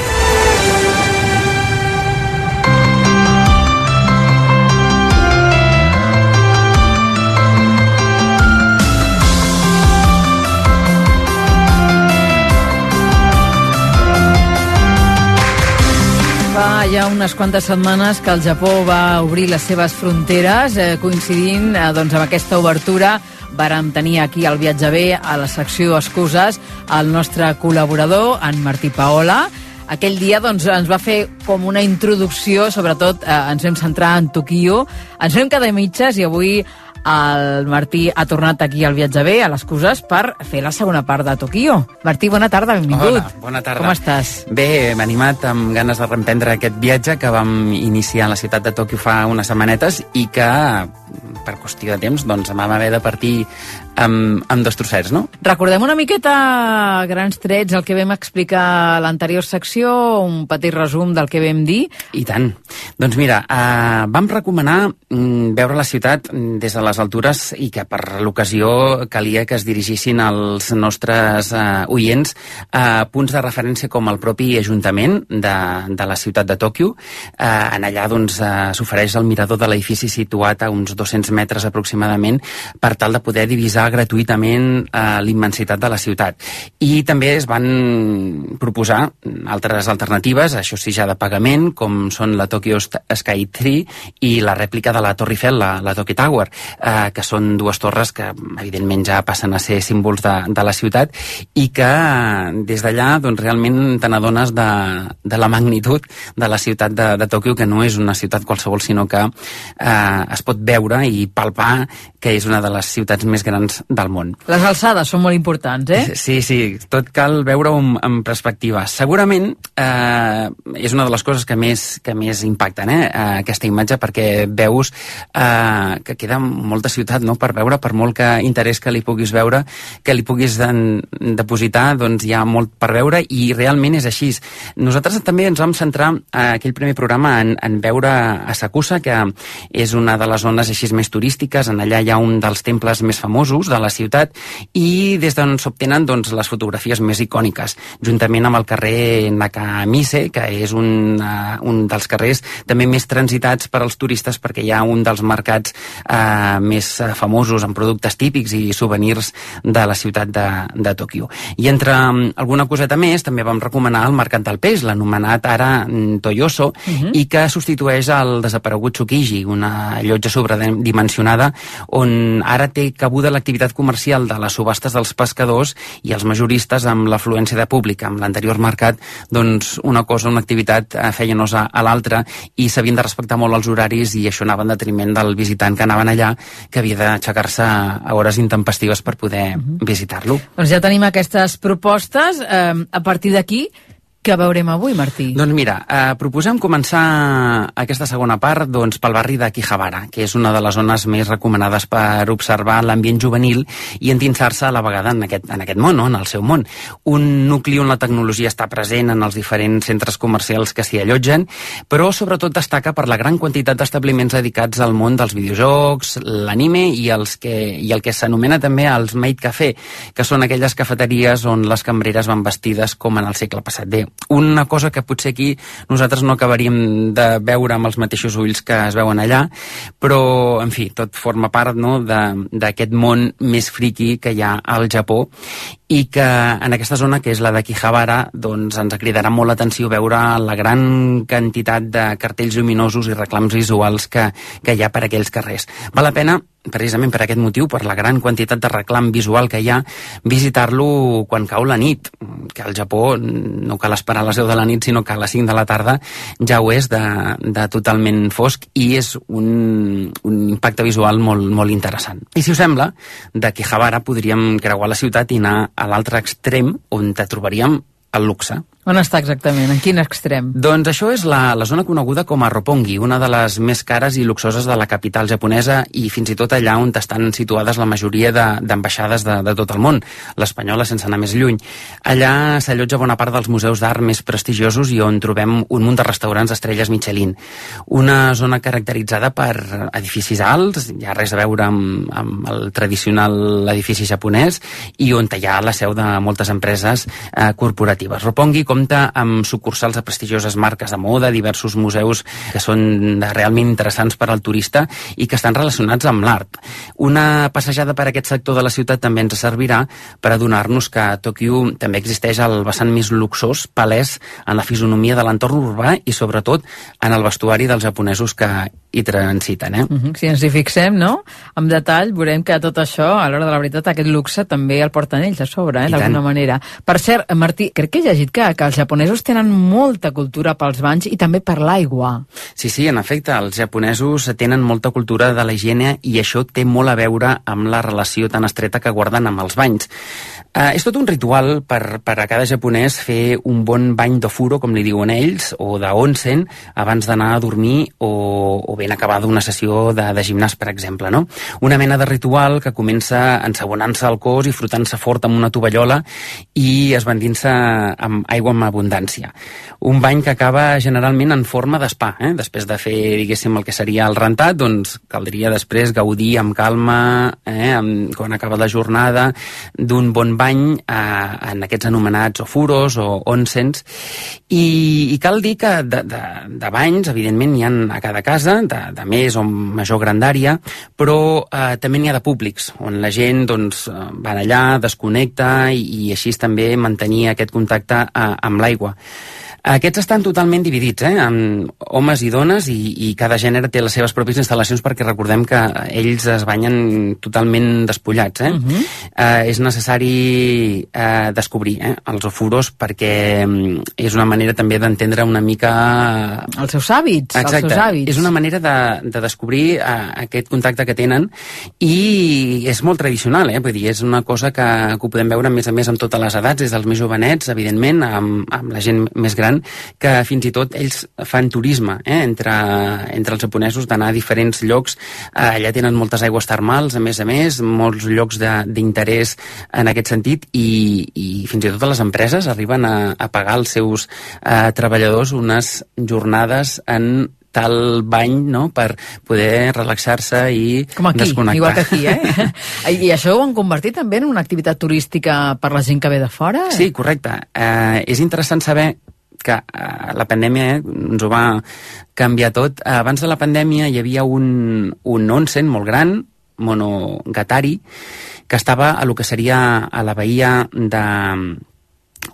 ja unes quantes setmanes que el Japó va obrir les seves fronteres, eh, coincidint eh, doncs, amb aquesta obertura vàrem tenir aquí al Viatge B, a la secció Excuses, el nostre col·laborador, en Martí Paola. Aquell dia doncs, ens va fer com una introducció, sobretot eh, ens vam centrar en Tokio, ens vam quedar mitges i avui el Martí ha tornat aquí al Viatge B, a les Cuses, per fer la segona part de Tokio. Martí, bona tarda, benvingut. Hola, bona tarda. Com estàs? Bé, m'he animat amb ganes de reemprendre aquest viatge que vam iniciar a la ciutat de Tòquio fa unes setmanetes i que, per qüestió de temps, doncs vam haver de partir amb, amb dos trossets, no? Recordem una miqueta grans trets el que vam explicar a l'anterior secció, un petit resum del que vam dir. I tant. Doncs mira, eh, vam recomanar mm, veure la ciutat des de les altures i que per l'ocasió calia que es dirigissin als nostres eh, oients a punts de referència com el propi Ajuntament de, de la ciutat de Tòquio. Eh, en allà doncs, eh, s'ofereix el mirador de l'edifici situat a uns 200 metres aproximadament per tal de poder divisar gratuïtament eh, l'immensitat de la ciutat. I també es van proposar altres alternatives, això sí ja de pagament, com són la Tokyo Sky Tree i la rèplica de la Torre Eiffel, la, la Tokyo Tower, eh, que són dues torres que evidentment ja passen a ser símbols de, de la ciutat i que eh, des d'allà doncs, realment te n'adones de, de la magnitud de la ciutat de, de Tòquio, que no és una ciutat qualsevol, sinó que eh, es pot veure i palpar que és una de les ciutats més grans del món. Les alçades són molt importants, eh? Sí, sí, tot cal veure-ho en, en perspectiva. Segurament eh, és una de les coses que més, que més impacten, eh, eh, aquesta imatge, perquè veus eh, que queda molta ciutat no?, per veure, per molt que interès que li puguis veure, que li puguis en, depositar, doncs hi ha molt per veure i realment és així. Nosaltres també ens vam centrar a aquell primer programa en, en veure a Sakusa, que és una de les zones així més turístiques, en allà hi ha un dels temples més famosos de la ciutat i des d'on s'obtenen doncs, les fotografies més icòniques, juntament amb el carrer Nakamise, que és un, uh, un dels carrers també més transitats per als turistes perquè hi ha un dels mercats uh, més uh, famosos en productes típics i souvenirs de la ciutat de, de Tòquio. I entre um, alguna coseta més també vam recomanar el Mercat del Peix, l'anomenat ara mm, Toyoso, Mhm. i que substitueix el desaparegut Tsukiji, una llotja sobredimensionada, on ara té cabuda l'activitat comercial de les subhastes dels pescadors i els majoristes amb l'afluència de públic. Amb l'anterior mercat, doncs, una cosa, una activitat eh, feia nosa a l'altra i s'havien de respectar molt els horaris i això anava en detriment del visitant que anaven allà, que havia d'aixecar-se a hores intempestives per poder uh -huh. visitar-lo. Doncs ja tenim aquestes propostes. Eh, a partir d'aquí, què veurem avui, Martí? Doncs mira, eh, proposem començar aquesta segona part doncs, pel barri de Quijabara, que és una de les zones més recomanades per observar l'ambient juvenil i endinsar-se a la vegada en aquest, en aquest món, no? en el seu món. Un nucli on la tecnologia està present en els diferents centres comercials que s'hi allotgen, però sobretot destaca per la gran quantitat d'establiments dedicats al món dels videojocs, l'anime i, els que, i el que s'anomena també els Maid Café, que són aquelles cafeteries on les cambreres van vestides com en el segle passat. Bé, una cosa que potser aquí nosaltres no acabaríem de veure amb els mateixos ulls que es veuen allà, però, en fi, tot forma part no, d'aquest món més friqui que hi ha al Japó i que en aquesta zona, que és la de Kihabara, doncs ens cridarà molt l'atenció veure la gran quantitat de cartells lluminosos i reclams visuals que, que hi ha per aquells carrers. Val la pena precisament per aquest motiu, per la gran quantitat de reclam visual que hi ha, visitar-lo quan cau la nit, que al Japó no cal esperar a les 10 de la nit, sinó que a les 5 de la tarda ja ho és de, de totalment fosc i és un, un impacte visual molt, molt interessant. I si us sembla, de Kihabara podríem creuar la ciutat i anar a l'altre extrem on te trobaríem el luxe. On està exactament? En quin extrem? Doncs això és la, la zona coneguda com a Roppongi, una de les més cares i luxoses de la capital japonesa i fins i tot allà on estan situades la majoria d'ambaixades de, de, de tot el món, l'espanyola sense anar més lluny. Allà s'allotja bona part dels museus d'art més prestigiosos i on trobem un munt de restaurants estrelles Michelin. Una zona caracteritzada per edificis alts, ja res a veure amb, amb el tradicional edifici japonès, i on hi ha la seu de moltes empreses eh, corporatives. Roppongi, com compta amb sucursals de prestigioses marques de moda, diversos museus que són realment interessants per al turista i que estan relacionats amb l'art. Una passejada per aquest sector de la ciutat també ens servirà per adonar-nos que a Tòquio també existeix el vessant més luxós, palès en la fisonomia de l'entorn urbà i sobretot en el vestuari dels japonesos que hi transiten. Eh? Uh -huh. Si ens hi fixem, no?, amb detall, veurem que tot això, a l'hora de la veritat, aquest luxe també el porten ells a sobre, eh, d'alguna manera. Per cert, Martí, crec que he llegit que, que els japonesos tenen molta cultura pels banys i també per l'aigua. Sí, sí, en efecte, els japonesos tenen molta cultura de la higiene i això té molt a veure amb la relació tan estreta que guarden amb els banys. Uh, és tot un ritual per, per a cada japonès fer un bon bany d'ofuro, com li diuen ells, o de onsen, abans d'anar a dormir o, o ben acabada una sessió de, de gimnàs, per exemple. No? Una mena de ritual que comença ensabonant-se el cos i frotant-se fort amb una tovallola i esbandint-se amb aigua amb abundància. Un bany que acaba generalment en forma d'espa. Eh? Després de fer, diguéssim, el que seria el rentat, doncs caldria després gaudir amb calma, eh? quan acaba la jornada, d'un bon bany eh, en aquests anomenats ofuros o onsens. I, i cal dir que de, de, de banys evidentment n'hi ha a cada casa de, de més o major grandària però eh, també n'hi ha de públics on la gent doncs, va allà, desconnecta i, i així també mantenir aquest contacte eh, amb l'aigua aquests estan totalment dividits, eh, amb homes i dones, i, i cada gènere té les seves pròpies instal·lacions perquè recordem que ells es banyen totalment despullats. Eh? Uh -huh. eh, és necessari eh, descobrir eh, els ofuros perquè mm, és una manera també d'entendre una mica... Els seus hàbits. Exacte. Els seus hàbits. És una manera de, de descobrir eh, aquest contacte que tenen i és molt tradicional, eh? Vull dir, és una cosa que, que ho podem veure a més a més amb totes les edats, des dels més jovenets, evidentment, amb, amb la gent més gran, que fins i tot ells fan turisme eh, entre, entre els japonesos d'anar a diferents llocs. Eh, allà tenen moltes aigües termals, a més a més, molts llocs d'interès en aquest sentit i, i fins i tot les empreses arriben a, a pagar als seus eh, treballadors unes jornades en tal bany no? per poder relaxar-se i Com aquí, desconnectar. igual que aquí, eh? I això ho han convertit també en una activitat turística per la gent que ve de fora? Sí, correcte. Eh, és interessant saber que eh, la pandèmia eh, ens ho va canviar tot. Eh, abans de la pandèmia hi havia un, un onsen molt gran, monogatari, que estava a lo que seria a la bahia de,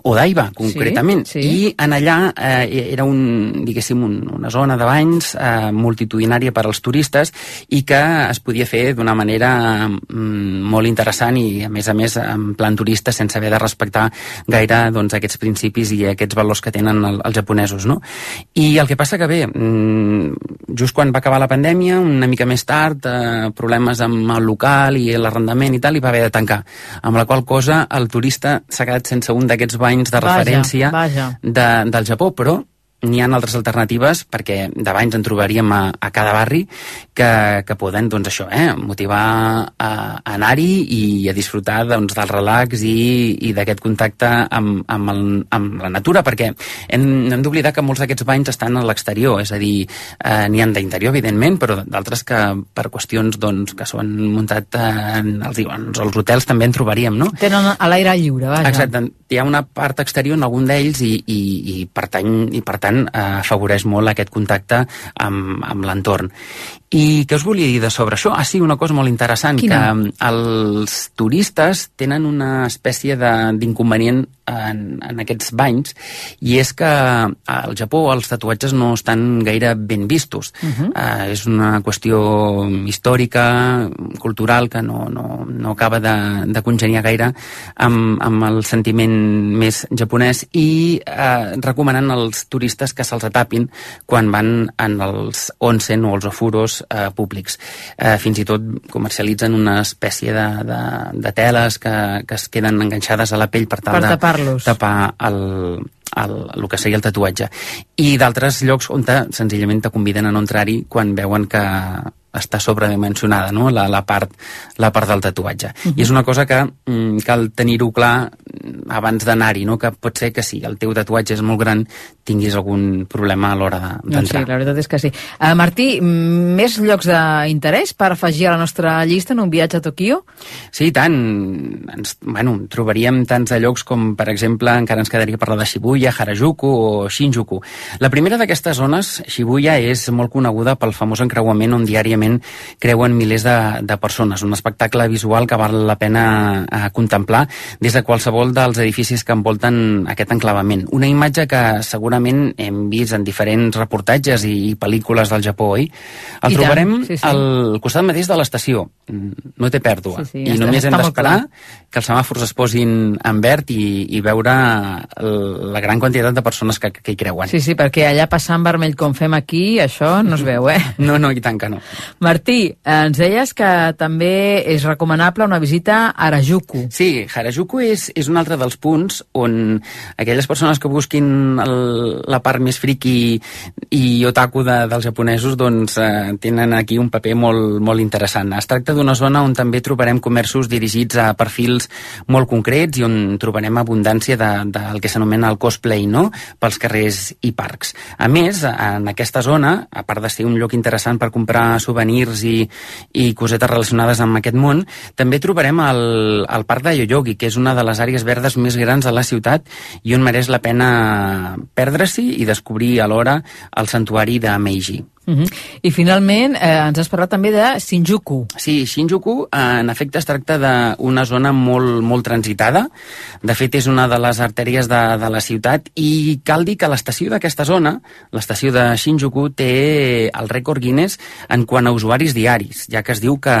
Odaiba, concretament. Sí, sí. I en allà eh, era un, diguéssim, un, una zona de banys eh, multitudinària per als turistes i que es podia fer d'una manera mm, molt interessant i, a més a més, en plan turista, sense haver de respectar gaire doncs, aquests principis i aquests valors que tenen el, els japonesos. No? I el que passa que bé, mm, just quan va acabar la pandèmia, una mica més tard, eh, problemes amb el local i l'arrendament i tal, i va haver de tancar. Amb la qual cosa el turista s'ha quedat sense un d'aquests banys de referència vaja. De, del Japó, però n'hi ha altres alternatives perquè de banys en trobaríem a, a cada barri que, que poden, doncs això, eh, motivar a, a anar-hi i a disfrutar doncs, del relax i, i d'aquest contacte amb, amb, el, amb la natura, perquè hem, hem d'oblidar que molts d'aquests banys estan a l'exterior, és a dir, eh, n'hi han d'interior, evidentment, però d'altres que per qüestions doncs, que s'han muntat en els, en els hotels també en trobaríem, no? Tenen a l'aire lliure, vaja. Exacte, hi ha una part exterior en algun d'ells i, i, i, per tant, i per tant eh, afavoreix molt aquest contacte amb, amb l'entorn. I què us volia dir de sobre això? Ah, sí, una cosa molt interessant, Quina? que els turistes tenen una espècie d'inconvenient en, en aquests banys, i és que al Japó els tatuatges no estan gaire ben vistos. Uh -huh. uh, és una qüestió històrica, cultural, que no, no, no acaba de, de congeniar gaire amb, amb el sentiment més japonès i uh, recomanant als turistes que se'ls atapin quan van en els onsen o els ofuros eh, públics. Eh, fins i tot comercialitzen una espècie de, de, de teles que, que es queden enganxades a la pell per tal Per de tapar-los. tapar el, el, el que seria el tatuatge. I d'altres llocs on te, senzillament te conviden a no entrar-hi quan veuen que està sobredimensionada, no?, la, la, part, la part del tatuatge. Uh -huh. I és una cosa que mm, cal tenir-ho clar mm, abans d'anar-hi, no?, que pot ser que si el teu tatuatge és molt gran tinguis algun problema a l'hora de- Doncs sí, d'entrar. la veritat és que sí. Uh, Martí, mm, més llocs d'interès per afegir a la nostra llista en un viatge a Tokio? Sí, tant. Ens, bueno, trobaríem tants de llocs com, per exemple, encara ens quedaria parlar de Shibuya, Harajuku o Shinjuku. La primera d'aquestes zones, Shibuya, és molt coneguda pel famós encreuament on diàriament creuen milers de, de persones. Un espectacle visual que val la pena eh, contemplar des de qualsevol dels edificis que envolten aquest enclavament. Una imatge que segurament hem vist en diferents reportatges i, i pel·lícules del Japó, oi? El I tant, trobarem sí, sí. al costat mateix de l'estació. No té pèrdua. Sí, sí, I només hem d'esperar que els semàfors es posin en verd i, i veure la gran quantitat de persones que, que hi creuen. Sí, sí, perquè allà passant vermell com fem aquí, això no es veu, eh? No, no, i tant que no. Martí, ens deies que també és recomanable una visita a Harajuku. Sí, Harajuku és, és un altre dels punts on aquelles persones que busquin el, la part més friki i otaku de, dels japonesos doncs eh, tenen aquí un paper molt, molt interessant. Es tracta d'una zona on també trobarem comerços dirigits a perfils molt concrets i on trobarem abundància de, del que s'anomena el cosplay, no?, pels carrers i parcs. A més, en aquesta zona, a part de ser un lloc interessant per comprar souvenirs i, i cosetes relacionades amb aquest món, també trobarem el, el Parc de Yoyogi, que és una de les àrees verdes més grans de la ciutat i on mereix la pena perdre-s'hi i descobrir alhora el santuari de Meiji. Uh -huh. I finalment eh, ens has parlat també de Shinjuku. Sí, Shinjuku, en efecte, es tracta d'una zona molt, molt transitada. De fet, és una de les artèries de, de la ciutat i cal dir que l'estació d'aquesta zona, l'estació de Shinjuku, té el rècord Guinness en quant a usuaris diaris, ja que es diu que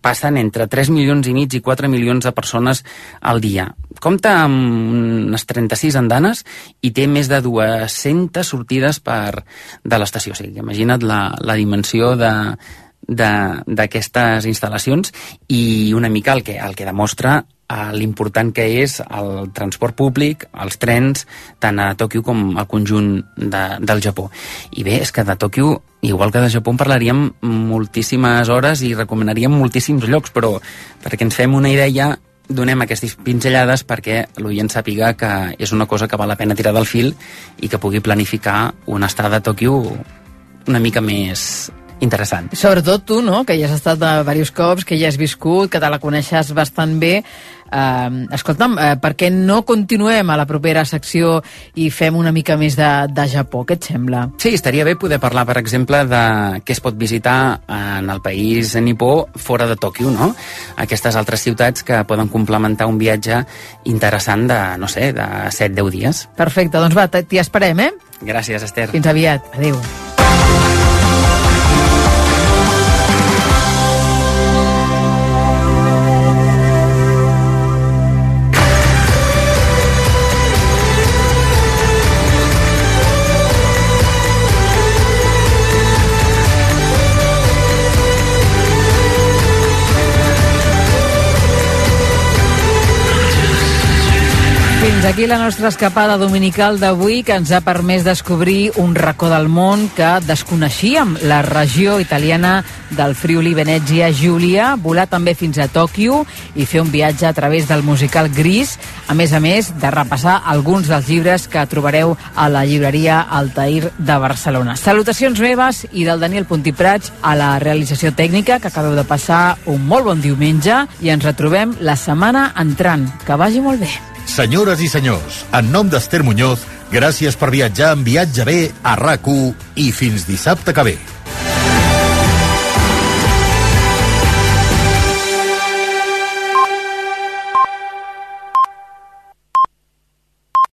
passen entre 3 milions i mig i 4 milions de persones al dia. Compta amb unes 36 andanes i té més de 200 sortides per, de l'estació. O sigui, imagina't la, la dimensió de, d'aquestes instal·lacions i una mica el que, el que demostra eh, l'important que és el transport públic, els trens, tant a Tòquio com al conjunt de, del Japó. I bé, és que de Tòquio, igual que de Japó, en parlaríem moltíssimes hores i recomanaríem moltíssims llocs, però perquè ens fem una idea donem aquestes pinzellades perquè l'oient sàpiga que és una cosa que val la pena tirar del fil i que pugui planificar una estada a Tòquio una mica més interessant. Sobretot tu, no?, que ja has estat de diversos cops, que ja has viscut, que te la coneixes bastant bé. Eh, escolta'm, eh, per què no continuem a la propera secció i fem una mica més de, de Japó? Què et sembla? Sí, estaria bé poder parlar, per exemple, de què es pot visitar en el país nipó fora de Tòquio, no? Aquestes altres ciutats que poden complementar un viatge interessant de, no sé, de 7-10 dies. Perfecte, doncs va, t'hi esperem, eh? Gràcies, Esther. Fins aviat. Adéu. Fins aquí la nostra escapada dominical d'avui que ens ha permès descobrir un racó del món que desconeixíem, la regió italiana del Friuli Venezia Giulia, volar també fins a Tòquio i fer un viatge a través del musical Gris, a més a més de repassar alguns dels llibres que trobareu a la llibreria Altair de Barcelona. Salutacions meves i del Daniel Puntiprats a la realització tècnica que acabeu de passar un molt bon diumenge i ens retrobem la setmana entrant. Que vagi molt bé. Senyores i senyors, en nom d'Ester Muñoz, gràcies per viatjar en viatge bé a rac i fins dissabte que ve.